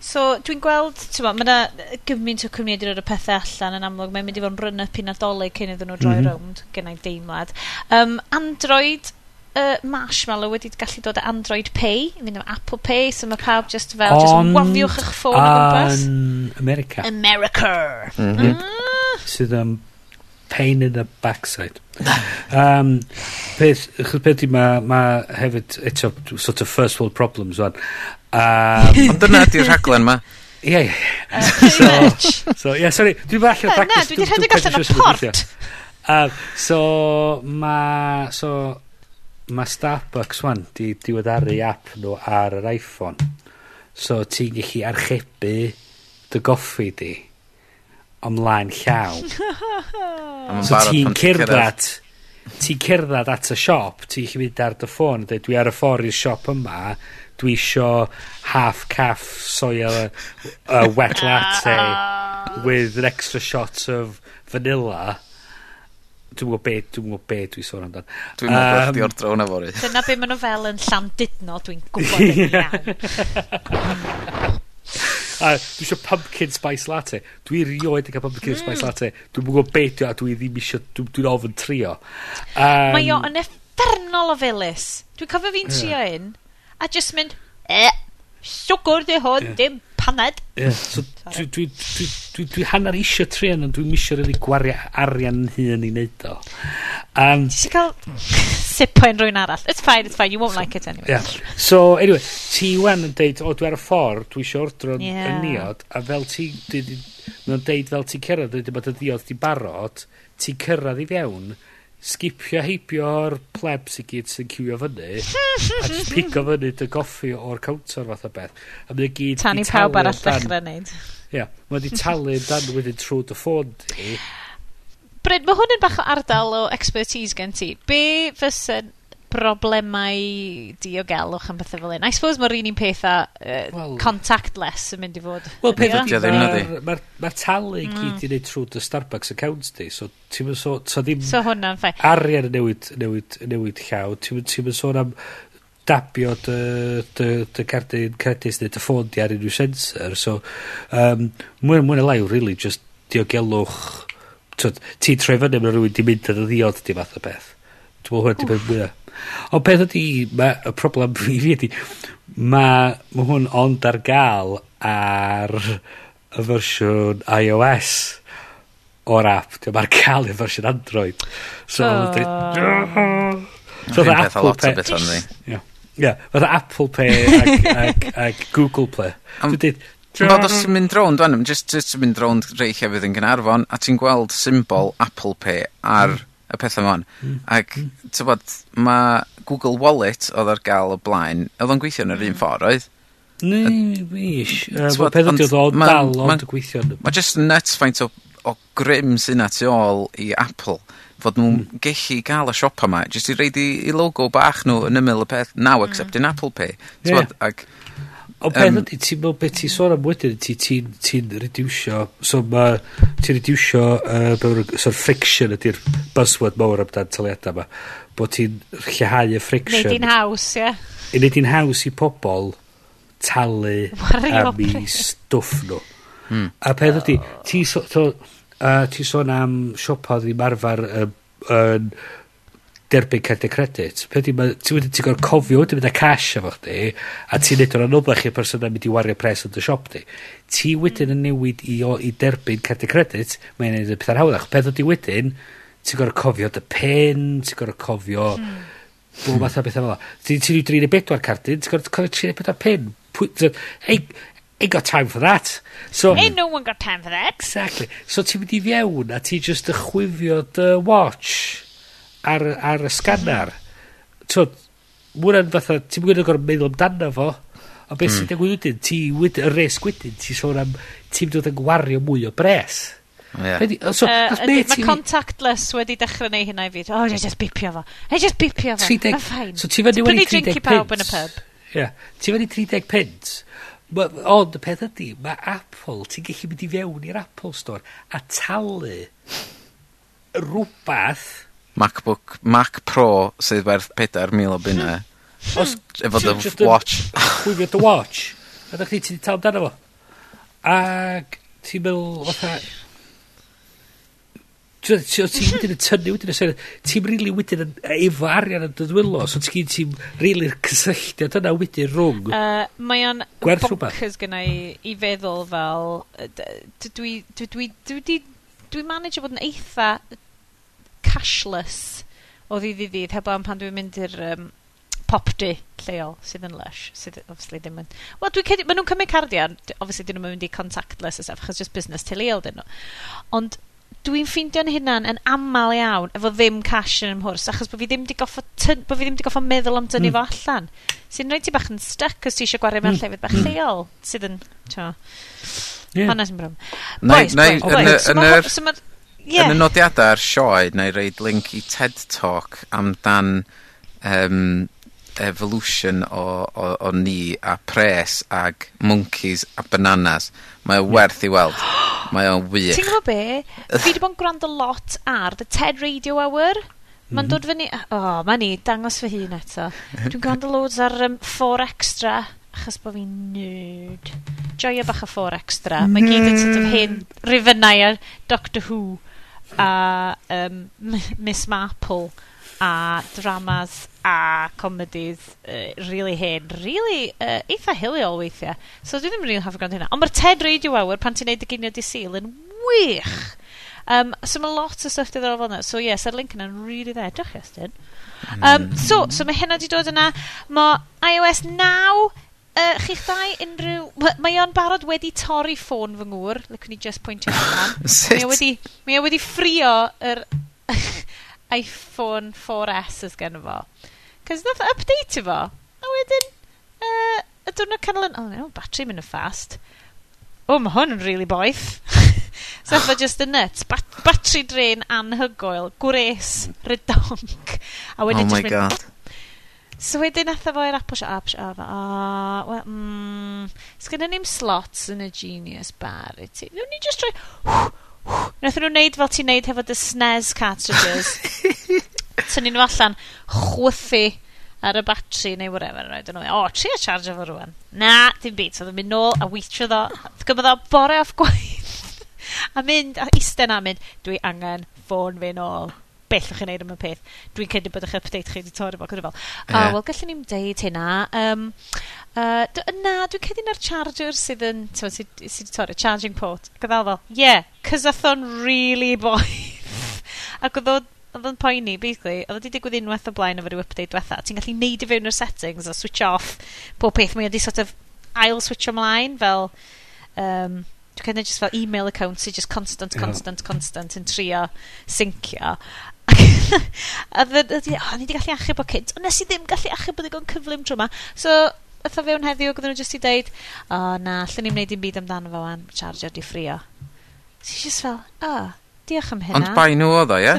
So, dwi'n gweld, ti'n ma, mae yna gymaint o cwmni wedi dod y pethau allan yn amlwg. Mae'n mynd i fod yn run-up i nadolig cyn iddyn nhw droi mm -hmm. rownd, gen deimlad. Um, Android, uh, Marshmallow wedi gallu dod â Android Pay, i fynd am Apple Pay, so mae pawb just fel, just wafiwch eich ffôn o gwmpas. Yn America. America. Mm mm. Sydd yn pain in the backside. um, peth, achos peth i ma, ma hefyd, eto, sort of first world problems, wan. Um, Ond dyna ydy'r rhaglen ma. Ie, yeah, ie. Yeah. so, so, yeah, sorry, dwi'n bach o practice. Na, dwi wedi rhedeg allan o port. Um, so, ma, so, mae Starbucks wan di diweddaru mhm. app nhw ar yr iPhone. So ti'n gallu archebu dy goffi di ymlaen llaw. so ti'n cerdded, ti'n cerdded at y siop, ti'n gallu mynd ar dy ffôn, dweud dwi ar y ffordd i'r siop yma, dwi isio half calf soya uh, wet latte with an extra shot of vanilla Dwi'n gwybod be, dwi'n gwybod be dwi'n sôn amdan. Dwi'n meddwl um, o'r drawn fori. Dyna be maen nhw fel yn llandudno, dwi'n gwybod yn iawn. a dwi eisiau pumpkin spice latte. Dwi rioed yn cael pumpkin mm. spice latte. Dwi'n gwybod be dwi a dwi ddim eisiau, dwi'n ofyn trio. Um, Mae o yn effernol o felus. Dwi'n cofio fi'n trio un, a just mynd, eh, siwgr di hwn, dim paned. Ie, so dwi, dwi, dwi, dwi, dwi hanner eisiau trian, ond dwi'n misio rili gwario arian hun i wneud o. Um, Ti'n cael sipo yn rwy'n arall. It's fine, it's fine, you won't so, like it anyway. Yeah. So, anyway, ti wan yn deud, o, dwi ar y ffordd, dwi eisiau ordro yeah. yn niod, a fel ti, mae'n deud fel ti cyrraedd, dwi wedi bod y diodd di barod, ti cyrraedd i fewn, skipio heibio'r plebs i gyd sy'n cywio fyny a jyst pigo fyny dy goffi o'r counter fath o beth. A mae gyd tan i pawb arall ddechrau neud ia yeah, mae di talu dan wedyn trwy dy ffôn di Bryd, mae hwn yn bach o ardal o expertise gen ti. Be fysen broblemau diogelwch yn bethau fel un. I suppose mae'r un un peth a uh, well, contactless yn mynd i fod. Wel, peth ydy, mae'r ma, ma talu mm. gyd i wneud trwy dy Starbucks accounts di, so ti'n mynd so, so ddim... So hwnna'n ffai. Arian yn newid, newid, newid llaw, ti'n ti mynd sôn am dabio dy, dy, dy cardyn credus neu dy ffôn di ar unrhyw sensor, so um, mwy mwy na lai, really, just diogelwch... Ti'n trefynu mewn rhywun di mynd yn y ddiod di fath o beth. Dwi'n meddwl hwnna, di mynd mwyaf. Ond peth ydi, ma, y problem i fi ydi, mae ma hwn ond ar gael ar y fersiwn iOS o'r app. Dwi'n ma'r cael y fersiwn Android. So, oh. dwi... So, the Apple Pay... Ie, yeah, fatha Apple Pay ac, ac, ac Google Play. Um, Dwi'n dweud, Nod os ti'n mynd rownd, dwi'n just, just mynd rownd rei llefydd yn Gynarfon, a ti'n gweld symbol Apple Pay ar mm y pethau hmm. hmm. 'ma Ac, ti'n bod, mae Google Wallet oedd ar gael o blaen, oedd o'n gweithio yn yr un hmm. ffordd, oedd? Ni wish. T'bod peth ydi oedd o dal ond gweithio. yn Ma' jyst nuts faint o, o grym sy'n at i ôl i Apple fod nhw'n mm. gellu gael y siopa yma, jyst i reid i, i logo bach nhw yn ymyl y peth, now accepting yeah. Apple Pay. Yeah. Bod, ac Ond um, peth ydy, ti'n meddwl beth ti'n sôn am wedyn, ti'n ti, ti so ma, ti'n rediwsio, uh, so friction ydy'r buzzword mawr amdan taliadau yma, bod ti'n lleihau y friction. Neud i'n haws, ie. Yeah. Neud i'n haws i pobl talu am i stwff nhw. Hmm. A peth ydy, ti'n so, so, uh, ti sôn am siopa ddim arfer yn um, uh, derbyn cardiau credit. Pedy, ma, ti wedi ti'n gorfod cofio, ti'n mynd â cash efo chdi, a ti'n neud o'n anoblach i'r person yn mynd i wario pres yn dy siop di. Ti hmm. wedyn yn newid i, o, i derbyn cardiau credit, mae'n neud y pethau'n hawddach. Peth ydi wedyn, ti'n gorfod cofio dy pen, ti'n gorfod cofio... Hmm. Bob math o bethau fel. Ti'n ti 34 cardyn, ti'n gorfod cofio 34 pen. Ain't, ain't got time for that. So, ain't no one got time for that. Exactly. So ti'n mynd i fiewn a ti just ychwifio dy watch ar, ar y scanner. so, mwna'n fatha, ti'n gwneud gorau meddwl amdano fo, a beth sy'n hmm. digwydd wedyn, ti wyd, y res wedyn, ti sôn am, ti'n dod yn gwario mwy o bres. Yeah. Redi, so, uh, mae ti... contactless wedi dechrau neu hynna i fi. Oh, just bipio fo. I just bipio fo. 30, Mae'n ffain. So ti fyny wedi 30 pint. pawb yn y pub. Yeah. Ti fyny 30 pint. Ond y peth ydy, mae Apple, ti'n gallu mynd i fewn i'r Apple Store a talu rhywbeth Macbook Mac Pro sydd werth pedair mil o bunna os efo dy watch. Chwifio dy watch. A da chdi ti tal amdano fo. Ac ti'n meddwl fatha... Ti'n wedyn yn tynnu wedyn yn syniad, ti'n rili wedyn yn efo arian yn dydwylo, so ti'n ti'n rili'r cysylltiad yna wedyn rhwng. Uh, mae o'n bonkers gyda i, i feddwl fel, dwi, dwi, dwi, dwi, dwi manage o fod yn eitha cashless o ddydd i ddydd heb am pan dwi'n mynd i'r um, pop du lleol sydd yn lush, sydd obviously ddim yn... Wel dwi'n cedi, maen nhw'n cymryd cardiau d- obviously 'dyn nhw'n mynd i contactless a stuff achos just business teuluol 'dyn nhw. ond dwi'n ffeindio'n hynna'n yn aml iawn efo ddim cash yn ymhwrs, achos bod fi ddim 'di goffod tyn- bod fi ddim 'di goffod meddwl am tynnu mm. fo allan sy'n rhaid ti bach yn stuck os ti eisiau gwario mewn mm. llefydd bach mm. lleol sydd yn t'mo' Ie. Honna sy'n brwm. Neu neu yn y yn yr... So Ie. Yn y nodiadau ar sioe, neu reid link i TED Talk amdan um, evolution o, o, o ni a pres ag monkeys a bananas. Mae o werth i weld. Mae o'n wych. Ti'n gwybod be? Fi wedi bod yn gwrando lot ar The TED Radio Hour. Mae'n mhm. dod fyny... O, oh, mae ni, dangos fy hun eto. Dwi'n gwrando loads ar um, 4 Extra, achos bod fi'n nerd. Joio bach o 4 Extra. Mae gyd yn sort of hyn, rifynnau ar Doctor Who a um, My- Miss Marple a dramas a comedies uh, really hen, really uh, eitha hiliol weithiau. So dwi ddim yn rili hoffi gwrando hynna. Ond mae'r TED Radio Hour pan ti'n neud y ginion di Sul yn wych. Um, so mae lot o stuff diddorol fel yna. So yes, yr link yna'n really dda. Diolch, Iestyn. Um, mm. so, so mae hynna di dod yna. Mae iOS 9 uh, chi'ch dau unrhyw... My- mae o'n barod wedi torri ffôn fy ngŵr, liciwn ni just pwyntio hynna. Sut? Mae o wedi, mae o wedi ffrio yr iPhone 4S ys gen fo. Cos nath update fo. A wedyn, uh, y diwrnod canol yn... Oh, no, battery mynd yn fast. O, oh, mae hwn yn really boeth. so efo just y nuts. Bat battery drain anhygoel. Gwres. Mm. Rydonc. A wedyn oh my god. Mynd, So wedyn atho fo i'r Apple Shop a fel o wel mm sgynnon ni'n slots yn y Genius Bar i ti. Newn ni just roi Nath nhw'n neud fel ti'n neud hefo dy SNES cartridges. Tynnu nhw allan, chwythu ar y batri neu whatever Right? oedden nhw. O, tri a charge efo rwan. Na, dim byd. So, mynd nôl a weithio ddo. Gymryd o bore off gwaith. a mynd, a isten a mynd, dwi angen ffôn fi nôl bellach chi'n neud am y peth. Dwi'n credu bod eich update chi wedi torri fo gyda fel. O, yeah. wel, gallwn ni'n deud hynna. Um, uh, na, dwi'n credu na'r charger sydd yn, sydd wedi sy torri, charging port. Gyda fel, yeah, cos o'n really boeth. Ac oedd o'n oedd yn poeni, basically, oedd wedi digwydd unwaith o blaen efo rhyw update diwetha. Ti'n gallu neud i fewn o'r settings a switch off pob peth. Mae wedi sort of ail switch ymlaen fel... Um, Dwi'n cael just fel email account sy'n just constant, constant, yeah. constant yn trio syncio a ddyn, o, ni wedi gallu achub o cynt, ond nes i ddim gallu achub o ddigon cyflym tro yma. So, ytho fewn heddiw, gyda nhw jyst i deud, o oh, na, allan ni'n gwneud dim byd amdano fo wan, charger di ffrio. So, just fel, o, oh, diolch am hynna. Ond bai nhw oedd o, ie?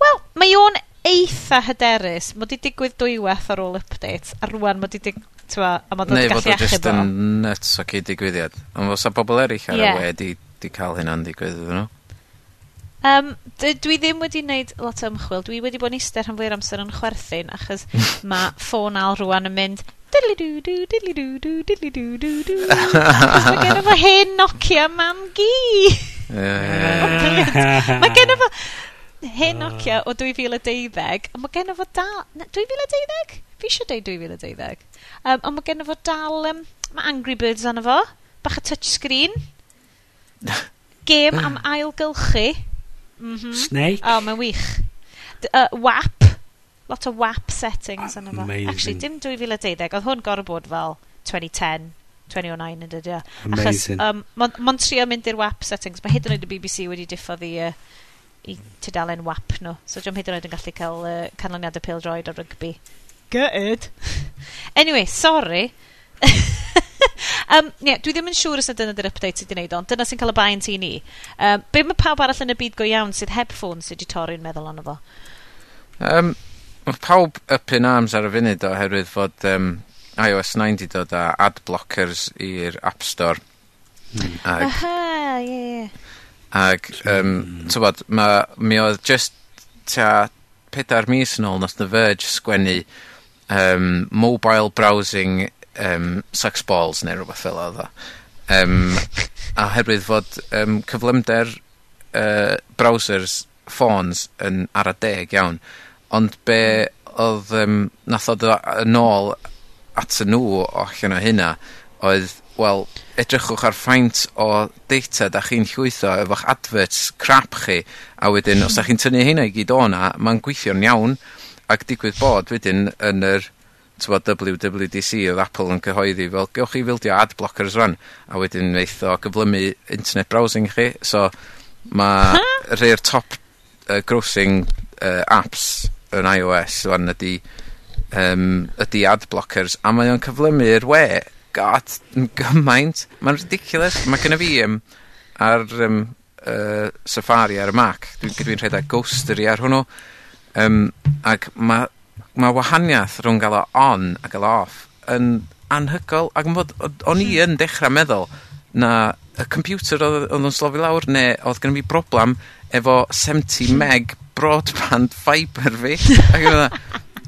Wel, mae o'n eitha hyderus. Mae wedi digwydd dwywaith ar ôl update, a rwan mae wedi digwydd Twa, a mae dod gallu achub o. Neu fod o yn nuts o cyd digwyddiad. Ond fos a bobl eraill ar yeah. y we di, di cael hynna'n digwydd iddyn nhw. Um, dy- dwi ddim wedi wneud lot o ymchwil. Dwi wedi bod yn eistedd rhan fwy'r amser yn chwerthin, achos mae ffôn Al rwan yn mynd diddly-doo doo, diddly-doo doo, diddly-doo doo doo. Achos ma' genno fo hen Nokia mam gi. gu. Ma' genno fo hen oh. Nokia o 2012, a ma' genno fo dal... na, 2012? Fi eisiau deud 2012. Um, ond ma' genno fo dal, Um, mae Angry Birds arno fo, bach o touchscreen. Gêm am ailgylchu. Mhm. Snake. O, mae'n wych. D uh, WAP. Lot o WAP settings yn Amazing. Actually, dim 2012. Oedd hwn gorau bod fel 2010, 2009 yn dydio. Amazing. Achos, um, mae'n ma trio mynd i'r WAP settings. Mae hyd yn oed y BBC wedi diffodd i, uh, i tudalen WAP nhw. So, dwi'n hyd yn oed yn gallu cael uh, canlyniadau pildroed o rygbi. Good. anyway, sorry. Um, yeah, dwi ddim yn siŵr os yna dyna'r update sydd wedi gwneud ond dyna sy'n cael y bain ti ni. Um, be mae pawb arall yn y byd go iawn sydd heb ffôn sydd wedi torri'n meddwl ond fo? Um, mae pawb up in arms ar y funud oherwydd fod um, iOS 9 wedi dod â ad blockers i'r App Store. Hmm. Ag, Aha, ie, yeah, ie. Ag, um, tywod, ma, mi oedd just ta pedair mis yn ôl nath The Verge sgwennu um, mobile browsing um, sex balls neu rhywbeth fel oedd odd o. Yym a herwydd fod um, cyflymder uh, browsers ffôns yn ar y deg iawn, ond be' oedd um, nath oedd yn ôl at y nhw o allan o hynna oedd wel edrychwch ar ffaint o data da chi'n llwytho efo'ch adverts crap chi, a wedyn os da chi'n tynnu hynna i gyd o'na mae'n gweithio'n iawn, ac digwydd bod wedyn yn yr t'mod WWDC oedd Apple yn cyhoeddi fel gewch chi fildio ad blockers rŵan, a wedyn neith o gyflymu internet browsing chi, so mae rhei top uh, grossing uh, apps yn iOS rŵan ydy um, ydy ad blockers, a mae o'n cyflymu'r we. God yn gymaint. mae'n ridiculous. Ma' gynna fi um, ar um, uh, Safari ar y Mac, dwi'n dwi rhedeg Ghostery ar hwnnw, um, ac ma' mae wahaniaeth rhwng gael o on a gael o off yn anhygol. Ac yn fod o'n i hmm. yn dechrau meddwl na y computer oedd yn slofi lawr neu oedd gen i broblem efo 70 hmm. meg broadband fiber fi. Ac yn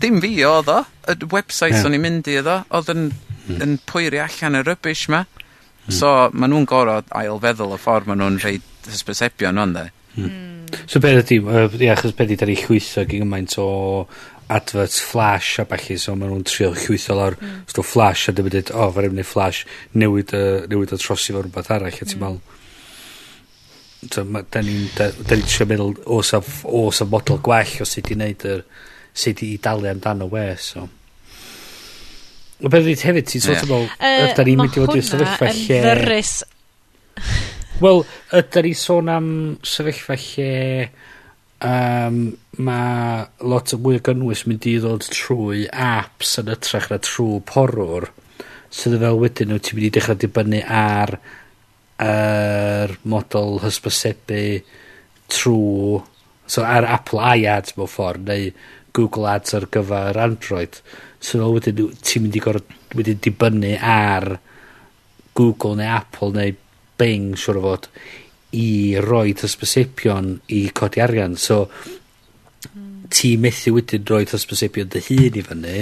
dim fi oedd o. Y website yeah. o'n i'n mynd i oedd o oedd yn, hmm. yn pwyri allan y rubbish ma. So, maen nhw'n gorod ail feddwl y ffordd maen nhw'n rhaid hysbysebion o'n de. Mm. So beth ydy, uh, ia, achos beth ydy ni chwyso gymaint o adverts Flash a ballu so maen nhw'n trio llwytho lawr. Mm. stwff Flash a dim yn dweud o oh, fawr Flash newid, uh, newid o trosi fo rhywbeth arall. A ti'n mm. so, ma, da ni'n da, ni trio meddwl os a, os a model gwell o sut i wneud yr sut i dalu amdano we so. O beth ydy hefyd, ti'n sôn ti'n meddwl, da ni'n mynd i fod i'r sefyllfa lle... Ddyrus Wel, ydy'n ni sôn am sefyllfa lle um, mae lot o mwy o gynnwys mynd i ddod trwy apps yn ytrach na trwy porwr sydd yn fel wedyn nhw ti'n mynd i dechrau dibynnu ar yr model hysbysebu trwy so ar Apple iAds mewn ffordd neu Google Ads ar gyfer Android. So fel wedyn ti'n mynd i gor'o' wedyn dibynnu ar Google neu Apple neu Bing siwr o fod i roi hysbysebion i codi arian. So, ti methu wedyn roi hysbysebion dy hun i fyny,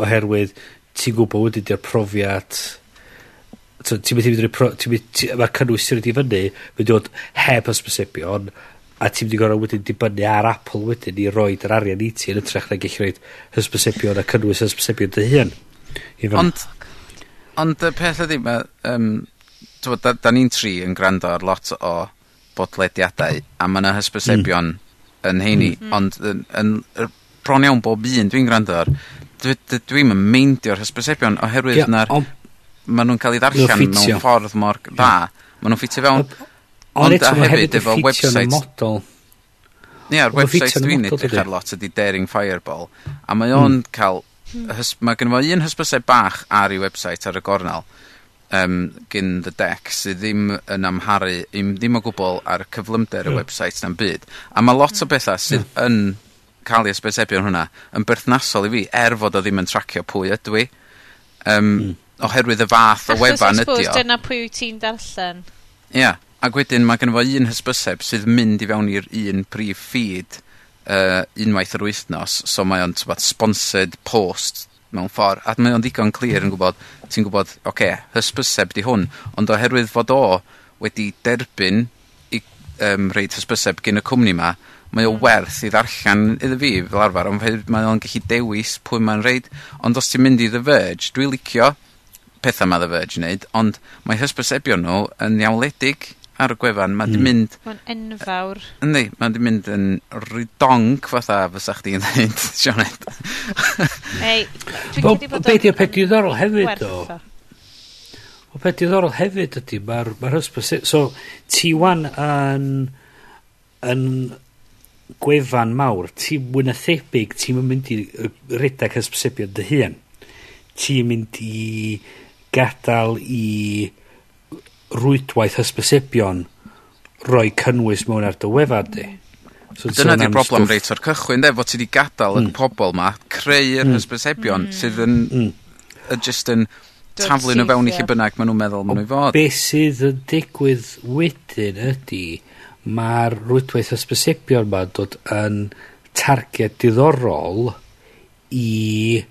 oherwydd ti'n gwybod wedyn di'r profiad... So, ti'n methu fynd pro... Mae'r cynnwys ti'n wedi fyny, mynd i fod heb hysbysebion, a ti'n mynd i gorau wedyn dibynnu ar Apple wedyn i roi yr arian i ti yn ytrach na gallu roed hysbysebion a cynnwys hysbysebion dy hun. Ond, ond y peth ydy, mae... Um, da, 'da ni'n tri yn gwrando ar lot o bodlediadau a mae yna hysbysebion... mm. ...yn heini... mm. ...ond yn yn yn, bron iawn bob un dwi'n gwrando ar dwi'n dwi meindio'r hysbysebion oherwydd... yeah, na'r... On... nhw'n cael ei ddarllen... ...mewn ffordd mor dda. Ma' nhw'n ffitio fewn. Ond a hefyd efo website... Ie, yeah, website dwi'n edrych ar lot ydy Daring Fireball a mae o'n mm. cael... Hmm. Mae gen fo un hysbysau bach ar ei website ar y gornel um, gyn The deck sydd ddim yn amharu 'im ddim o gwbl ar cyflymder y hmm. website na'n byd, a mae lot o bethau sydd hmm. yn cael ei hysbysebu hwnna yn berthnasol i fi er fod o ddim yn tracio pwy ydw i um, mm. ...oherwydd y fath o wefan ydi o. Achos dyna pwy wyt ti'n darllen. Ia, ac wedyn mae gen fo un hysbyseb sydd mynd i fewn i'r un prif feed uh, unwaith yr wythnos, so mae o'n sponsored post mewn ffordd, a mae o'n ddigon clir yn gwybod, ti'n gwybod, oce, okay, hysbyseb 'di hwn, ond oherwydd fod o wedi derbyn i um, reid hysbyseb gin y cwmni 'ma, mae o hmm. werth 'i ddarllen iddo fi fel arfer, ond mae o'n gallu dewis pwy mae'n reid, Ond os ti'n mynd i The Verge, dwi'n licio pethau mae The Verge yn neud, ond mae hysbysebion nhw yn iawledig, ar y gwefan, mae mm. di hmm. mynd... Mae'n enfawr. Yndi, mae di mynd yn ridonc fatha fysa chdi yn dweud, Sionet. Ei, dwi'n well, bod... Be di'r peth diddorol hefyd, do? O peth diddorol hefyd ydy, mae'r ma hysbys... So, ti wan yn, yn gwefan mawr, ti mwy na thebyg, ti'n mynd i redag hysbysebion dy hun. Ti'n mynd i gadael i rwydwaith hysbysebion roi cynnwys mewn ar dy wefan di. Mm. So, Dyna di'r broblem reit o'r cychwyn, de, fod ti wedi gadael mm. y pobl ma creu'r mm. hysbysebion mm. sydd yn, mm. Uh, just yn taflu nhw fewn i chi bynnag maen nhw'n meddwl maen nhw'n fod. Be sydd yn digwydd wedyn ydy mae'r rwydwaith hysbysebion ma dod yn targed diddorol i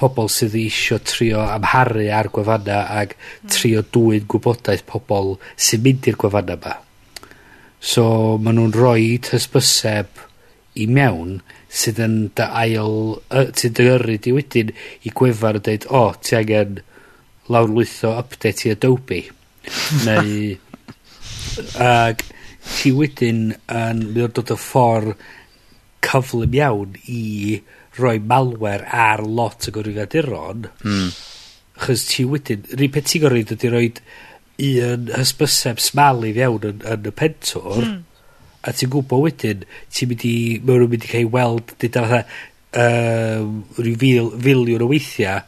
pobl sydd eisiau trio amharu ar gwefanna ag hmm. trio dwyn gwybodaeth pobl sy'n mynd i'r gwefanna yma. So, maen nhw'n rhoi hysbyseb i mewn sydd yn dy ail, uh, sydd dy yrru di wedyn i gwefan yn dweud, o, oh, ti angen lawrlwytho update i Adobe. Neu, ag ti wedyn yn mynd dod y ffordd cyflym iawn i rhoi malware ar lot o gwrwyddiaduron, mm. chos ti wedyn, rhi peth ti'n gorfod ydy rhoi un hysbyseb smal i fewn yn, yn y pentwr, mm. a ti'n gwybod wedyn, ti'n mynd i, mae nhw'n mynd i cael weld, dyda fatha, um, rhyw fil, filiwn o weithiau,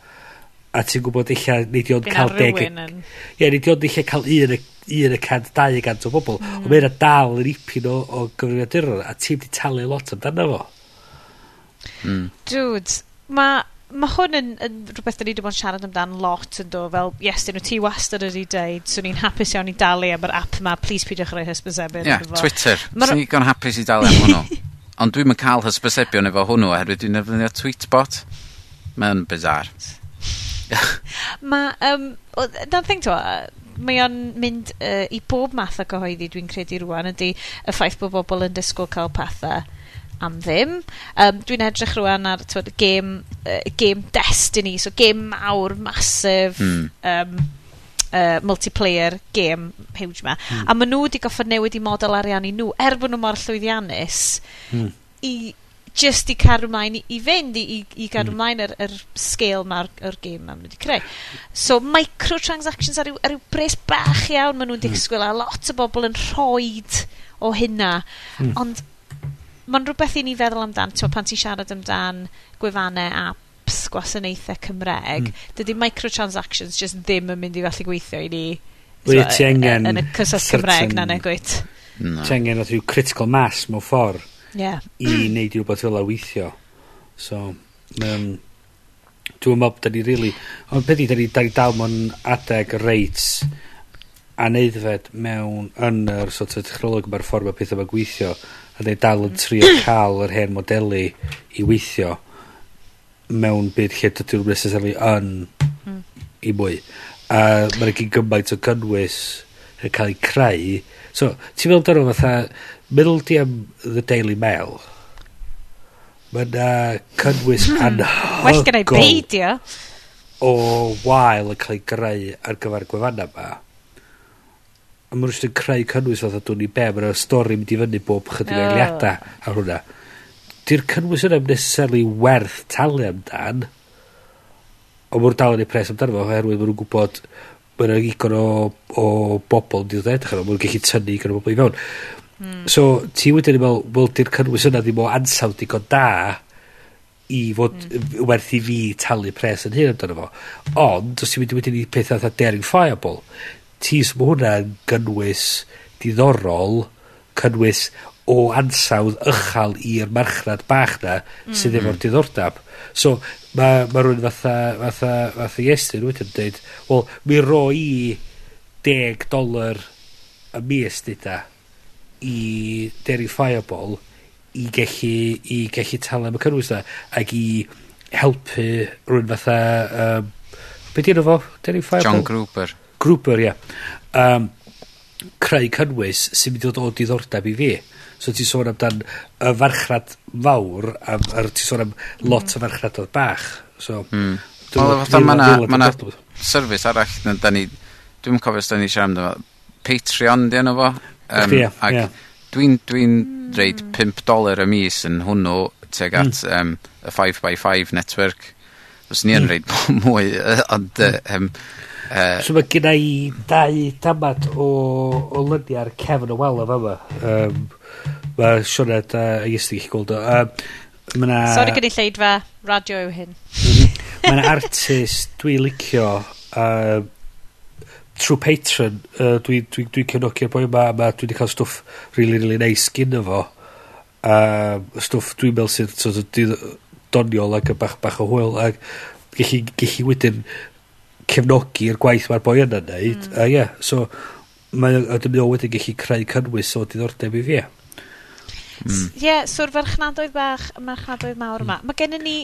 a ti'n gwybod eich nid i'n cael deg... Ie, nid i'n eich cael un, un y cant, dau y gant o bobl, mm. ond mae'n dal yn ipyn o, o gyfrifiaduron, a ti'n mynd i talu lot amdano fo. Hmm. Dudes, Mae ma' hwn yn yn rhywbeth da ni wedi bod yn siarad amdan lot yn yndo fel yes, dyn nhw ti wastad wedi dweud, 'swn i'n hapus iawn i dalu am yr app yma, please peidiwch rhoi hysbysebion... Ie, yeah, Twitter. Swn i digon hapus i dalu am hwnnw. Ond dwi'n mynd cael hysbysebion efo hwnnw oherwydd dwi'n ddefnyddio Tweetbot. Mae'n bizar. Mae, um, na'r thing to, mae o'n mynd uh, i bob math o gyhoeddi dwi'n credu rwan, ydy y ffaith bod bobl yn disgwyl cael pethau am ddim. Um, Dwi'n edrych rwan ar twyd, game, uh, game Destiny, so game mawr, masif, mm. um, uh, multiplayer game huge ma. Mm. A maen nhw wedi goffod newid i model ariannu nhw, er bod nhw mor llwyddiannus, mm. i just i cadw mlaen i, i fynd i, i, i cadw hmm. mlaen yr, yr scale ma'r er game ma'n wedi creu. So microtransactions ar yw, ar yw bres bach iawn maen nhw'n hmm. disgwyl a lot o bobl yn rhoi o hynna. Mm. Ond mae'n rhywbeth i ni feddwl amdan, ti'n pan ti'n siarad amdan gwefannau apps gwasanaethau Cymreg, mm. dydy microtransactions just ddim yn mynd i gallu gweithio i ni Wel, ti angen... Yn y cyswllt Cymreg na negwyt. No. Ti angen oedd rhyw critical mass mewn ffordd yeah. i wneud i wbeth fel weithio. So, um, dwi'n meddwl, da ni really... Ond beth i, da ni, da ni dal mewn adeg reit aneddfed mewn yn yr sort of technolog mae'r ffordd mae pethau mae'n gweithio a dde dal yn trio cael yr hen modelu i weithio mewn byd lle dydyn nhw'n necessarily yn hmm. i mwy. A mae'n gyn gymaint o cynnwys yn cael ei creu. So, ti'n meddwl dyna fatha, meddwl di am The Daily Mail. mae'n uh, cynnwys mm. anhygol. Well gen i beidio. O wael yn cael ei greu ar gyfer gwefanna yma a maen nhw eisiau creu cynnwys fath o dwi'n i be, mae'n stori mynd i fyny bob chydig oh. eiliadau ar hwnna. Di'r cynnwys yna'n necessarily werth talu amdan, ond mae'n dal yn ei pres amdano fo, oherwydd maen nhw'n gwybod mae'n igon o, o bobl yn dod edrych arno, maen nhw'n gallu tynnu igon o bobl i fewn. Mm. So, ti wedyn yn meddwl, wel, di'r cynnwys yna ddim o ansawdd digon da i fod mm. werth i fi talu pres yn hyn amdano fo. Ond, os ti'n mynd i pethau fatha daring fireball, ti so ma' hwnna'n gynnwys diddorol cynnwys o ansawdd ychal i'r marchnad bach 'na sydd mm-hmm. efo'r diddordab. So mae ma' rhywun fatha fatha fatha Iestyn wedyn yn deud wel mi roi i deg doler y mis dyda i Dairy Fireball i gellu i gellu talu am y cynnwys 'na ac i helpu rhywun fatha um, be' 'di enw fo? Dairy Fireball? John Gruber. Gruber, ie. Um, creu cynnwys sy'n mynd i ddod o diddordeb i fi. So ti sôn amdan y farchnad fawr, a, a er ti sôn am mm. lot o farchnad o'r bach. So, mm. Wel, fatha mae'na service arall na da ni, dwi'n cofio sydd ni siarad amdano, Patreon di enw fo. Um, yeah, ac yeah. dwi'n dwi reid 5 dolar y mis yn hwnnw teg at mm. um, y 5x5 network. Os ni yn mm. reid mwy, ond um, Uh, so mae genna i dau damad o, o lynia ar cefn y wal o fama. Um, mae Sioned a uh, Iestyn gallu gweld o. Um, na, Sori gen i lleidfa radio yw hyn. Mhm. mae yna artist dwi licio uh, trwy Patreon. Uh, dwi'n dwi, dwi cynnogio'r boi yma. Ma, dwi wedi cael stwff really, really nice gyn fo. Um, stwff dwi'n meddwl sydd so, doniol ac yn bach, bach o hwyl. Ac gallu, gallu wedyn cefnogi'r gwaith mae'r boi yna'n neud. Mm. A ie, yeah, so mae y dymuno wedyn gallu creu cynnwys o diddordeb i fi. Ie, mm. yeah, so'r farchnadoedd bach, y marchnadoedd mawr yma. Mm. Mae gennym ni,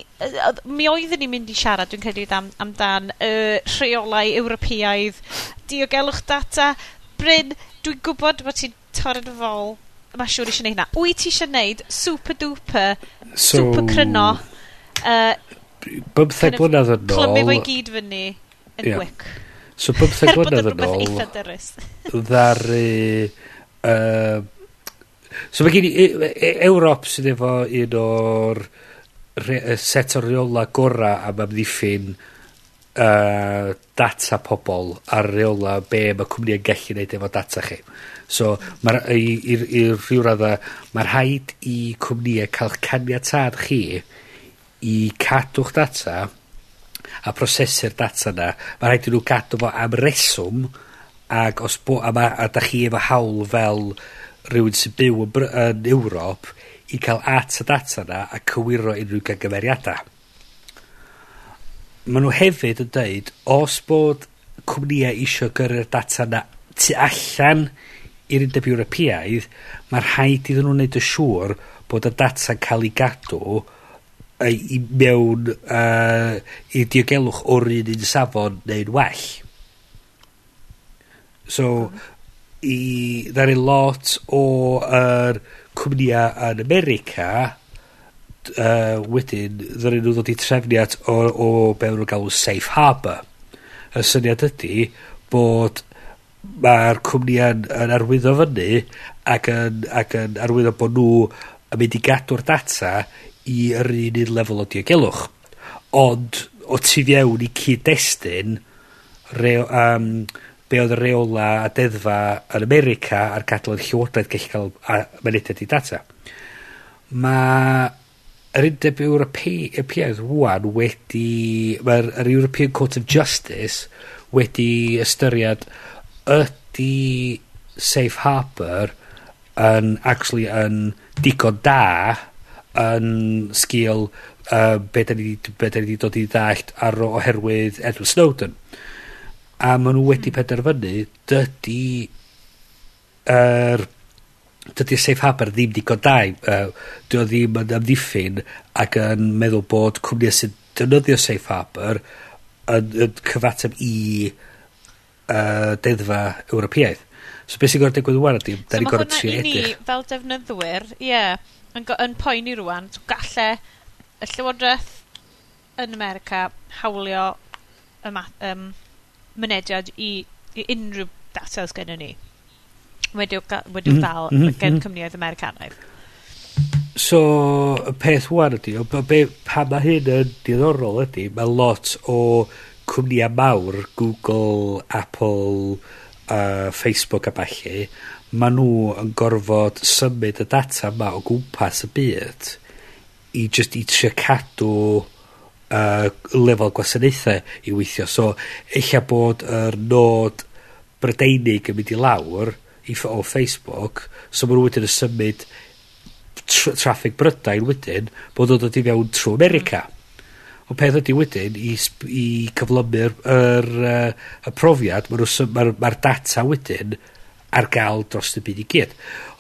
mi oeddwn ni'n mynd i siarad, dwi'n credu, am, amdan y uh, rheolau Ewropeaidd, diogelwch data, Bryn, dwi'n gwybod bod ti'n torri'n fol, mae siŵr eisiau gwneud hynna. Wyt ti eisiau gwneud super duper, so, super cryno, uh, bymtheg blynedd yn ôl... Clymu fo'i gyd fyny yn yeah. wic. So bymtheg blynedd yn ôl... eitha dyrus. ddaru... Uh, so mae gen i e-, e e Ewrop sydd efo un o'r set o reola gora am amddiffyn uh, data pobl ar reola be mae cwmni yn gallu neud efo data chi. So i'r rhyw radda, mae'r rhaid i cwmnïau cael caniatad chi i cadw'ch data a prosesu'r data 'na mae rhaid i nhw gadw fo am reswm ac os bo- a ma' a da chi efo hawl fel rhywun sy'n byw yn Bry- yn Ewrop i cael at y data 'na a cywiro unrhyw gamgymeriada. Ma' nhw hefyd yn dweud, os bod cwmnïau eisiau gyrru'r data 'na tu allan i'r undeb Ewropeaidd ma' rhaid iddyn nhw neud y siŵr bod y data'n cael ei gadw yy, i mewn uh, i diogelwch o'r un un safon neu'n well. So, i, ddari lot o er, cwmnïa yn America uh, wedyn ddari nhw ddod i trefniad o, o be nhw'n galw safe harbour. Y syniad ydy bod mae'r cwmnïa'n yn arwyddo fyny ac yn, ac yn arwyddo bod nhw yn mynd i gadw'r data i yr un un lefel o diogelwch. Ond, o tu fiewn i cyd-destun, reo, um, be oedd y reola a deddfa yn America a'r gadael yn llywodraeth gallu cael mynediad i data. Mae yr undeb Ewropeaidd wwan wedi... Mae'r European Court of Justice wedi ystyried ydy safe harbour yn actually yn digon da yn sgil uh, be' da ni 'di be' 'dan ni 'di dod i ddallt ar oherwydd Edward Snowden. A maen nhw wedi hmm. penderfynu dydy er, dydi'r safe harbor ddim digon da uh, yy o ddim yn amddiffyn ac yn meddwl bod cwmni sy'n defnyddio safe harbor yn yn cyfateb i uh, deddfa Ewropeaidd. So beth sy'n gorau digwydd 'wan ydy 'dan ni gorod trio edrych... fel defnyddwyr, ie yn, yn poeni rwan, so galle y Llywodraeth yn America hawlio y um, mynediad i, i unrhyw data sydd gennym ni wedi'w wedi mm -hmm. dal mm -hmm. gen mhm. cymniaeth Americanaidd. So, y peth wan ydy, be, pa mae hyn yn diddorol ydy, mae lot o cwmnïau mawr, Google, Apple, uh, Facebook a falle, ma' nhw yn gorfod symud y data yma o gwmpas y byd i just i trio cadw uh, lefel gwasanaethau i weithio. So, eich bod yr nod brydeinig yn mynd i lawr i o Facebook, so mae nhw wedyn yn symud tra traffig Brydain wedyn, bod o'n dod i fewn trwy America. O peth ydy wedyn, i, i cyflymu'r er, er, er, profiad, mae'r ma, r, ma r data wedyn ar gael dros y byd i gyd.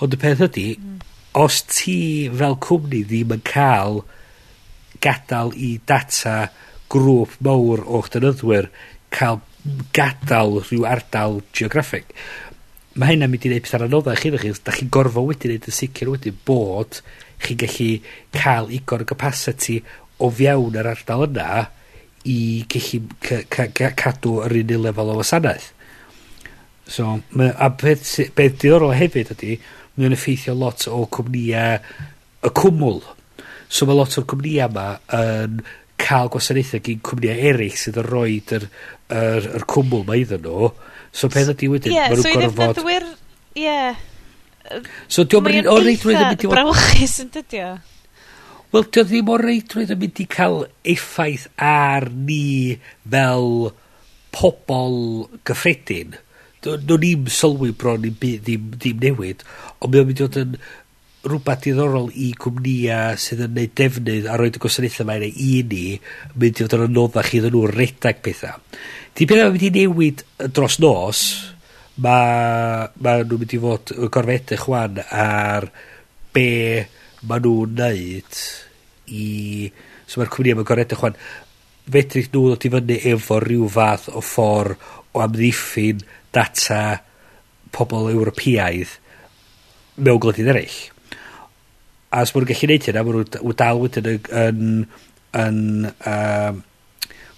Ond y peth ydy, mm. os ti fel cwmni ddim yn cael gadael i data grŵp mawr o'ch dynyddwyr cael gadael rhyw ardal geograffig. Mae hynna'n mynd i wneud pethau'n anoddach chi, chi. Da chi'n gorfod wedi wneud yn sicr wedyn bod chi'n gallu cael igor y capacity o fiewn yr ardal yna i gallu cadw yr un lefel o wasanaeth. So, ma, a beth, beth diddorol hefyd ydy, mae'n effeithio lot o cwmnïau y cwmwl. So mae lot o'r cwmnïau yma yn cael gwasanaethau gyn cwmnïau eraill sydd yn rhoi yr, yr, yr cwmwl mae iddyn nhw. So peth ydy wedyn, yeah, mae nhw'n so gorfod... Ie, yeah. So diolch yn o reidrwydd yn mynd i... Brawchus yn dydio. Wel, diolch ddim o'r reidrwydd yn mynd i cael effaith ar ni fel pobl gyffredin. No'n ni'n sylwi bron i ddim, ddim newid, ond mae'n mynd i fod yn rhywbeth diddorol i cwmnïa sydd yn neud defnydd a roed y gwasanaethau mae i ni mynd i fod yn anoddach iddyn nhw redag pethau. Di beth mae'n mynd i newid dros nos, mae ma nhw'n mynd i fod yn gorfedrych chwan ar be mae nhw'n neud i... So mae'r cwmnïa mae'n gorfedrych chwan fedrych nhw ddod i fyny efo rhyw fath o ffordd o amddiffyn data pobl Ewropeaidd mewn gwledydd eraill. A os maen nhw'n gallu neud hynna, maen nhw dal wedyn yn... yn, yn um,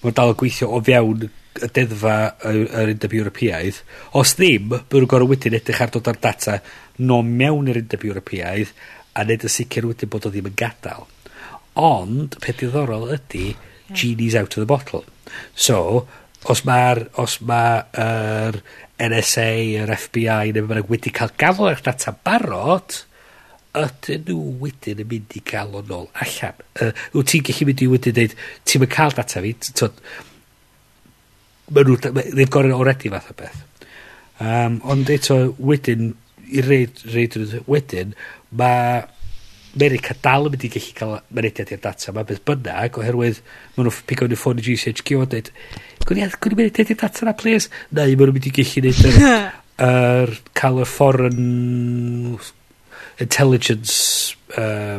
maen dal yn gweithio o fewn y deddfa yr undeb Ewropeaidd. Os ddim, byddwn nhw'n gorau wedyn edrych ar dod ar data no mewn yr undeb Ewropeaidd a wneud y sicr wedyn bod o ddim yn gadael. Ond, peth diddorol ydy, genie's out of the bottle. So, os mae'r os mae'r er, NSA, yr FBI, neu bynnag wedi cael gafel eich data barod, ydyn nhw wedyn yn mynd i gael o'n ôl allan. Uh, wyt ti'n gallu mynd i wedyn dweud, ti'n mynd cael data fi, tyd, mae nhw, ddim gorau oredi fath o beth. Um, ond eto wedyn, i reid, reid wedyn, mae America dal yn mynd i gallu cael mynediad i'r data yma, beth bynnag, oherwydd maen nhw'n pigo nhw'n ffôn i GCHQ a dweud, gwn i mynediad i'r data yna, please? Neu maen nhw'n mynd i gallu neud yr, er, cael y foreign intelligence uh,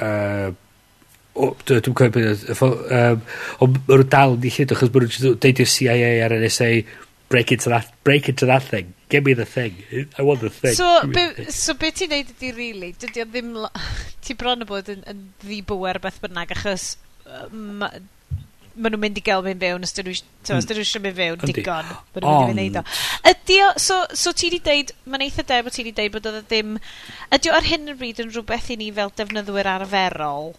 uh, dwi'n cofio beth ond maen nhw dal yn dillu achos maen nhw'n deud i'r CIA a'r NSA break into that, break into that thing. Give me the thing. I want the thing. So, be, thing. so be ti'n neud ydi, really, dydy o ddim... Ti bron o bod yn, yn ddibywer beth bynnag, achos ma, ma nhw'n mynd i gael mynd fewn, os dyn nhw eisiau mynd fewn digon, ma nhw'n mynd i wneud o. Ydy o, so, so ti di deud, mae'n eitha deb o ti di deud bod oedd ddim, ydy o ar hyn yn bryd yn rhywbeth i ni fel defnyddwyr arferol,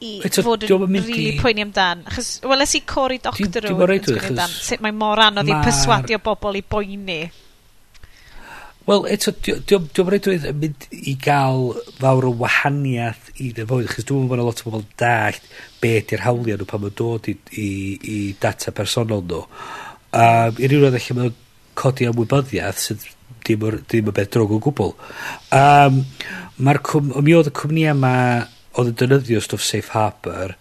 i Eto, fod yn rili poeni amdan. Achos, weles i Cory Doctorow yn sgwini amdan. Sut mae mor anodd i perswadio bobl i boeni. Wel, eto, diolch yn reidrwydd yn mynd i gael fawr o wahaniaeth i dy fywyd, dwi'n meddwl bod lot o bobl dallt be di'r hawliau nhw pan mae'n dod i, i, i data personol nhw. Um, I ryw roedd eich mae'n codi ymwybyddiaeth sydd ddim, ddim y beth drog o gwbl. Um, Mae'r cwm, mi oedd y cwmni yma oedd yn defnyddio stwff safe harbour,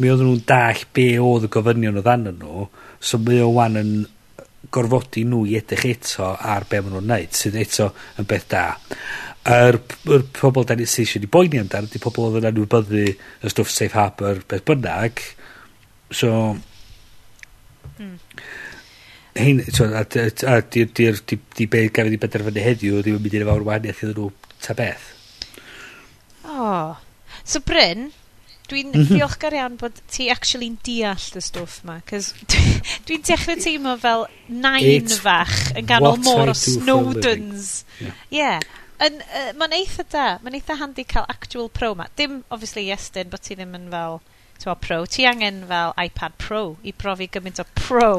mi oedden nhw'n dall be oedd y gofynion oedd anyn nhw, so mi o wan yn gorfodi nhw i edrych eto ar be maen nhw'n neud, sydd eto yn beth da. Yr, yr pobl da ni sydd eisiau ni boeni amdano, di pobl oedd yn anwybyddu y stwff safe harbour beth bynnag, so... Mm. Hein, so, a, a, a di, di, di, di be gafod i benderfynu heddiw, ddim yn mynd i'n fawr wahaniaeth iddyn nhw ta beth. Oh. So Bryn, dwi'n mm -hmm. ddiolchgar iawn bod ti actually'n deall y stwff ma, cos dwi'n dechrau teimlo fel nain It, fach yn ganol môr o Snowdens. Ie. Yeah. yeah. Yn, uh, mae'n eitha da, mae'n eitha handi cael actual pro ma. Dim, obviously, Iestyn, bod ti ddim yn fel, ti'n pro, ti angen fel iPad Pro i brofi gymaint o pro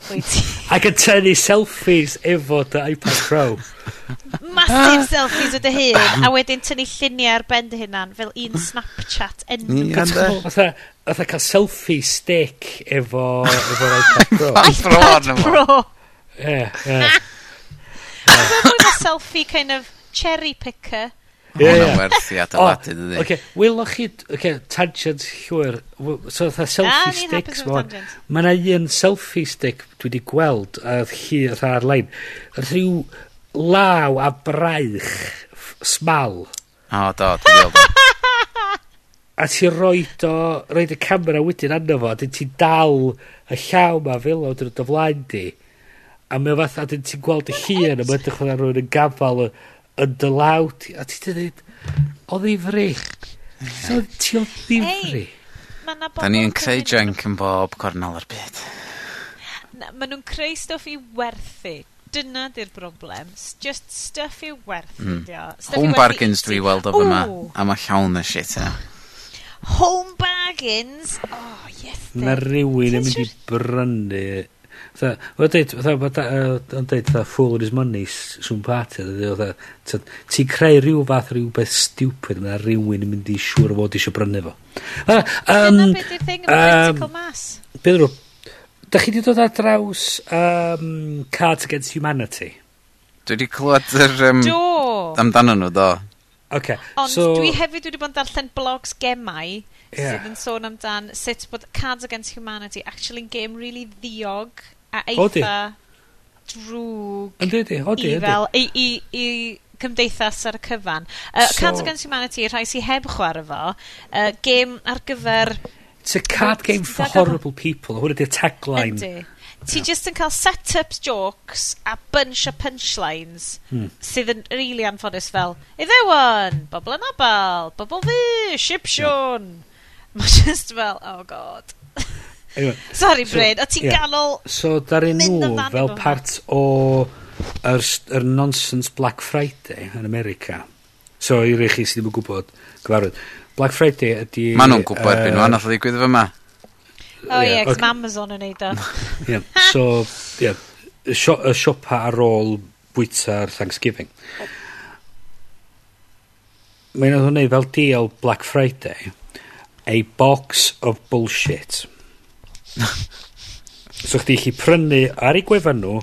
Ac yn tynnu selfies efo dy iPad Pro. Massive selfies o dy hun, a wedyn tynnu lluniau ar ben dy hunan, fel un Snapchat enw. Fatha cael selfie stick efo, efo iPad Pro. iPad Pro! Ie, ie. Oedd o'n selfie kind of cherry picker Ie, ie. werth i adeiladu, dydy. Oce, okay. wyloch chi... Oce, tangent llwyr. So, fatha selfie sticks. Mae yna un selfie stick dwi wedi gweld a chi fatha ar-lein. Rhyw law a braich smal. O, do, dwi'n gweld a ti roed o, roed y camera wedyn anna fo, a dyn ti dal y llaw ma fel o dyn o flaen di. A mae o fatha, a dyn ti'n gweld y llun, a mae'n edrych fel rhywun yn gafal y, yn dy law ti, a ti ti dweud, o ddifri So, ti o ddifrych. Da ni yn creu junk yn bob cornel ar byd. ma nhw'n creu stuff i werthu. Dyna di'r broblem. Just stuff i werthu. Mm. Home bargains dwi weld o fyma. A mae llawn y shit yna. Home bargains? Oh, yes. Mae rhywun yn mynd i brynu Fatha, o'n dweud, fatha, o'n dweud, fatha, fool in his money, swm party, e, fatha, ti'n creu rhyw fath rhyw beth stupid, mae rhywun yn mynd i siŵr o fod eisiau brynu fo. Dyna beth yw'r thing about critical mass. Beth yw'r Da chi wedi dod ar draws um, Cards Against Humanity? Dwi wedi clywed yr... Um, do! Amdano nhw, do. Okay, Ond so, dwi hefyd wedi bod yn darllen blogs gemau yeah. sydd yn sôn amdan sut bod Cards Against Humanity actually game really ddiog a eitha drwg odi, odi, odi, i, fel, i, i, i cymdeithas ar y cyfan. Uh, so, Cards Against Humanity, rhai sy'n heb chwarae fo, uh, game ar gyfer... It's a card game for horrible people. Hwn ydy'r tagline. Ydy ti just yn cael set-ups jokes a bunch o punchlines hmm. sydd yn really anffodus fel Iddewan, bobl yn abal, bobl fi, Sipsiwn. Yeah. Mae just fel, oh god. anyway, Sorry so, Bryn, o ti'n yeah. ganol So darin nhw fel part o yr, yr nonsense Black Friday yn America. So i rei chi sydd ddim yn gwybod gyfarwydd. Black Friday ydy... Maen nhw'n gwybod uh, beth nhw anodd o ddigwydd fy. O ie, cos mae Amazon yn neud o. yeah. so, yeah. y sio- y siopa ar ôl bwyta'r Thanksgiving. Mae'n oedd hwnna fel deal Black Friday. A box of bullshit. so chdi chi prynu ar ei gwefan nhw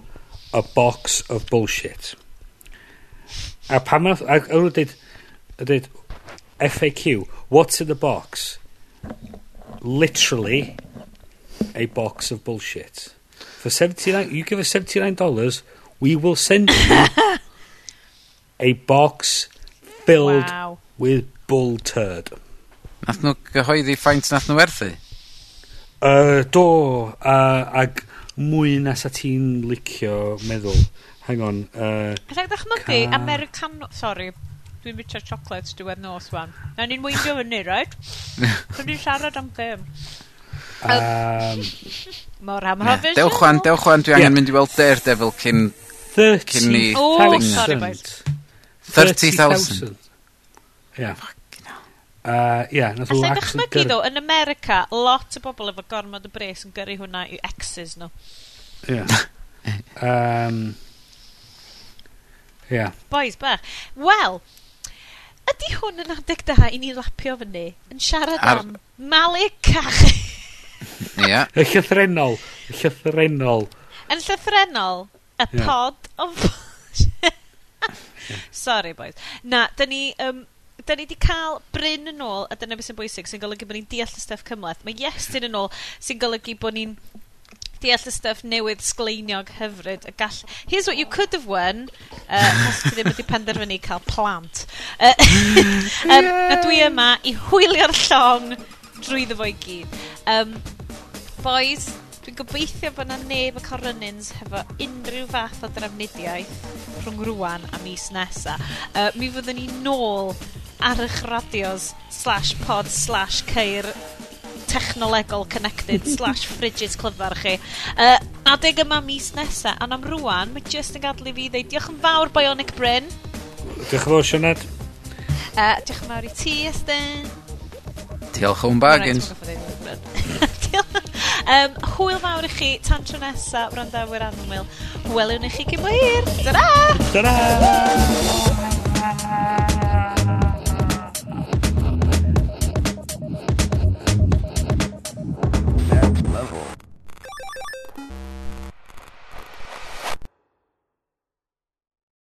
a box of bullshit. A pam oedd... A nhw dweud... dweud FAQ. What's in the box? Literally a box of bullshit. For 79, you give us $79, we will send you a box filled wow. with bull turd. Nath nhw gyhoeddi ffaint nath nhw werthu? Uh, do, uh, ag mwy na sa ti'n licio meddwl. Hang on. Uh, Rhaid ddechmygu, ca... American... Sorry, dwi'n bitio chocolate diwedd nos wan. Na ni'n weindio fyny, right? Dwi'n siarad am gêm. Um, Mor am Eurovision. Dewch wan, dewch wan, dwi angen yeah. mynd i weld Daredevil cyn... 30,000. Oh, sorry, boys. 30,000. Ia. Uh, yeah, nath Alla dychmygu ddychmygu ddo, yn America, lot o bobl efo gormod o bres yn gyrru hwnna i exes nhw. Ie. Yeah. um, yeah. Boys bach. Wel, ydy hwn yn adeg da i ni lapio fyny yn siarad Ar... am malu cach? Ia. Y llythrenol. Y llythrenol. Yn llythrenol, y yeah. pod o Sorry, boys. Na, da ni... Um, da ni wedi cael Bryn yn ôl, a dyna beth sy'n bwysig, sy'n golygu bod ni'n deall y stuff cymlaeth. Mae Iestyn yn ôl sy'n golygu bod ni'n deall y stuff newydd sgleiniog hyfryd. Y gall... Here's what you could have won. Uh, os ti ddim wedi penderfynu cael plant. Uh, um. A dwi yma i hwylio'r llong drwy ddefo i gyd. Um, boys. dwi'n gobeithio bod na neb y Coronins hefo unrhyw fath o drafnidiaeth rhwng rwan a mis nesa. Uh, mi fyddwn ni nôl ar eich radios slash pod slash ceir technolegol connected slash fridges clyfar chi. Uh, adeg yma mis nesa, a am rwan, mae just yn gadlu fi ddeud diolch yn fawr Bionic Bryn. Diolch yn fawr, Sioned. Uh, diolch yn fawr i ti, Estyn. Diolch yn bagins. um, hwyl fawr i chi tan tro nesa, wrandawyr annwyl. Welwn i chi gyn. Ta-ra! Ta-ra!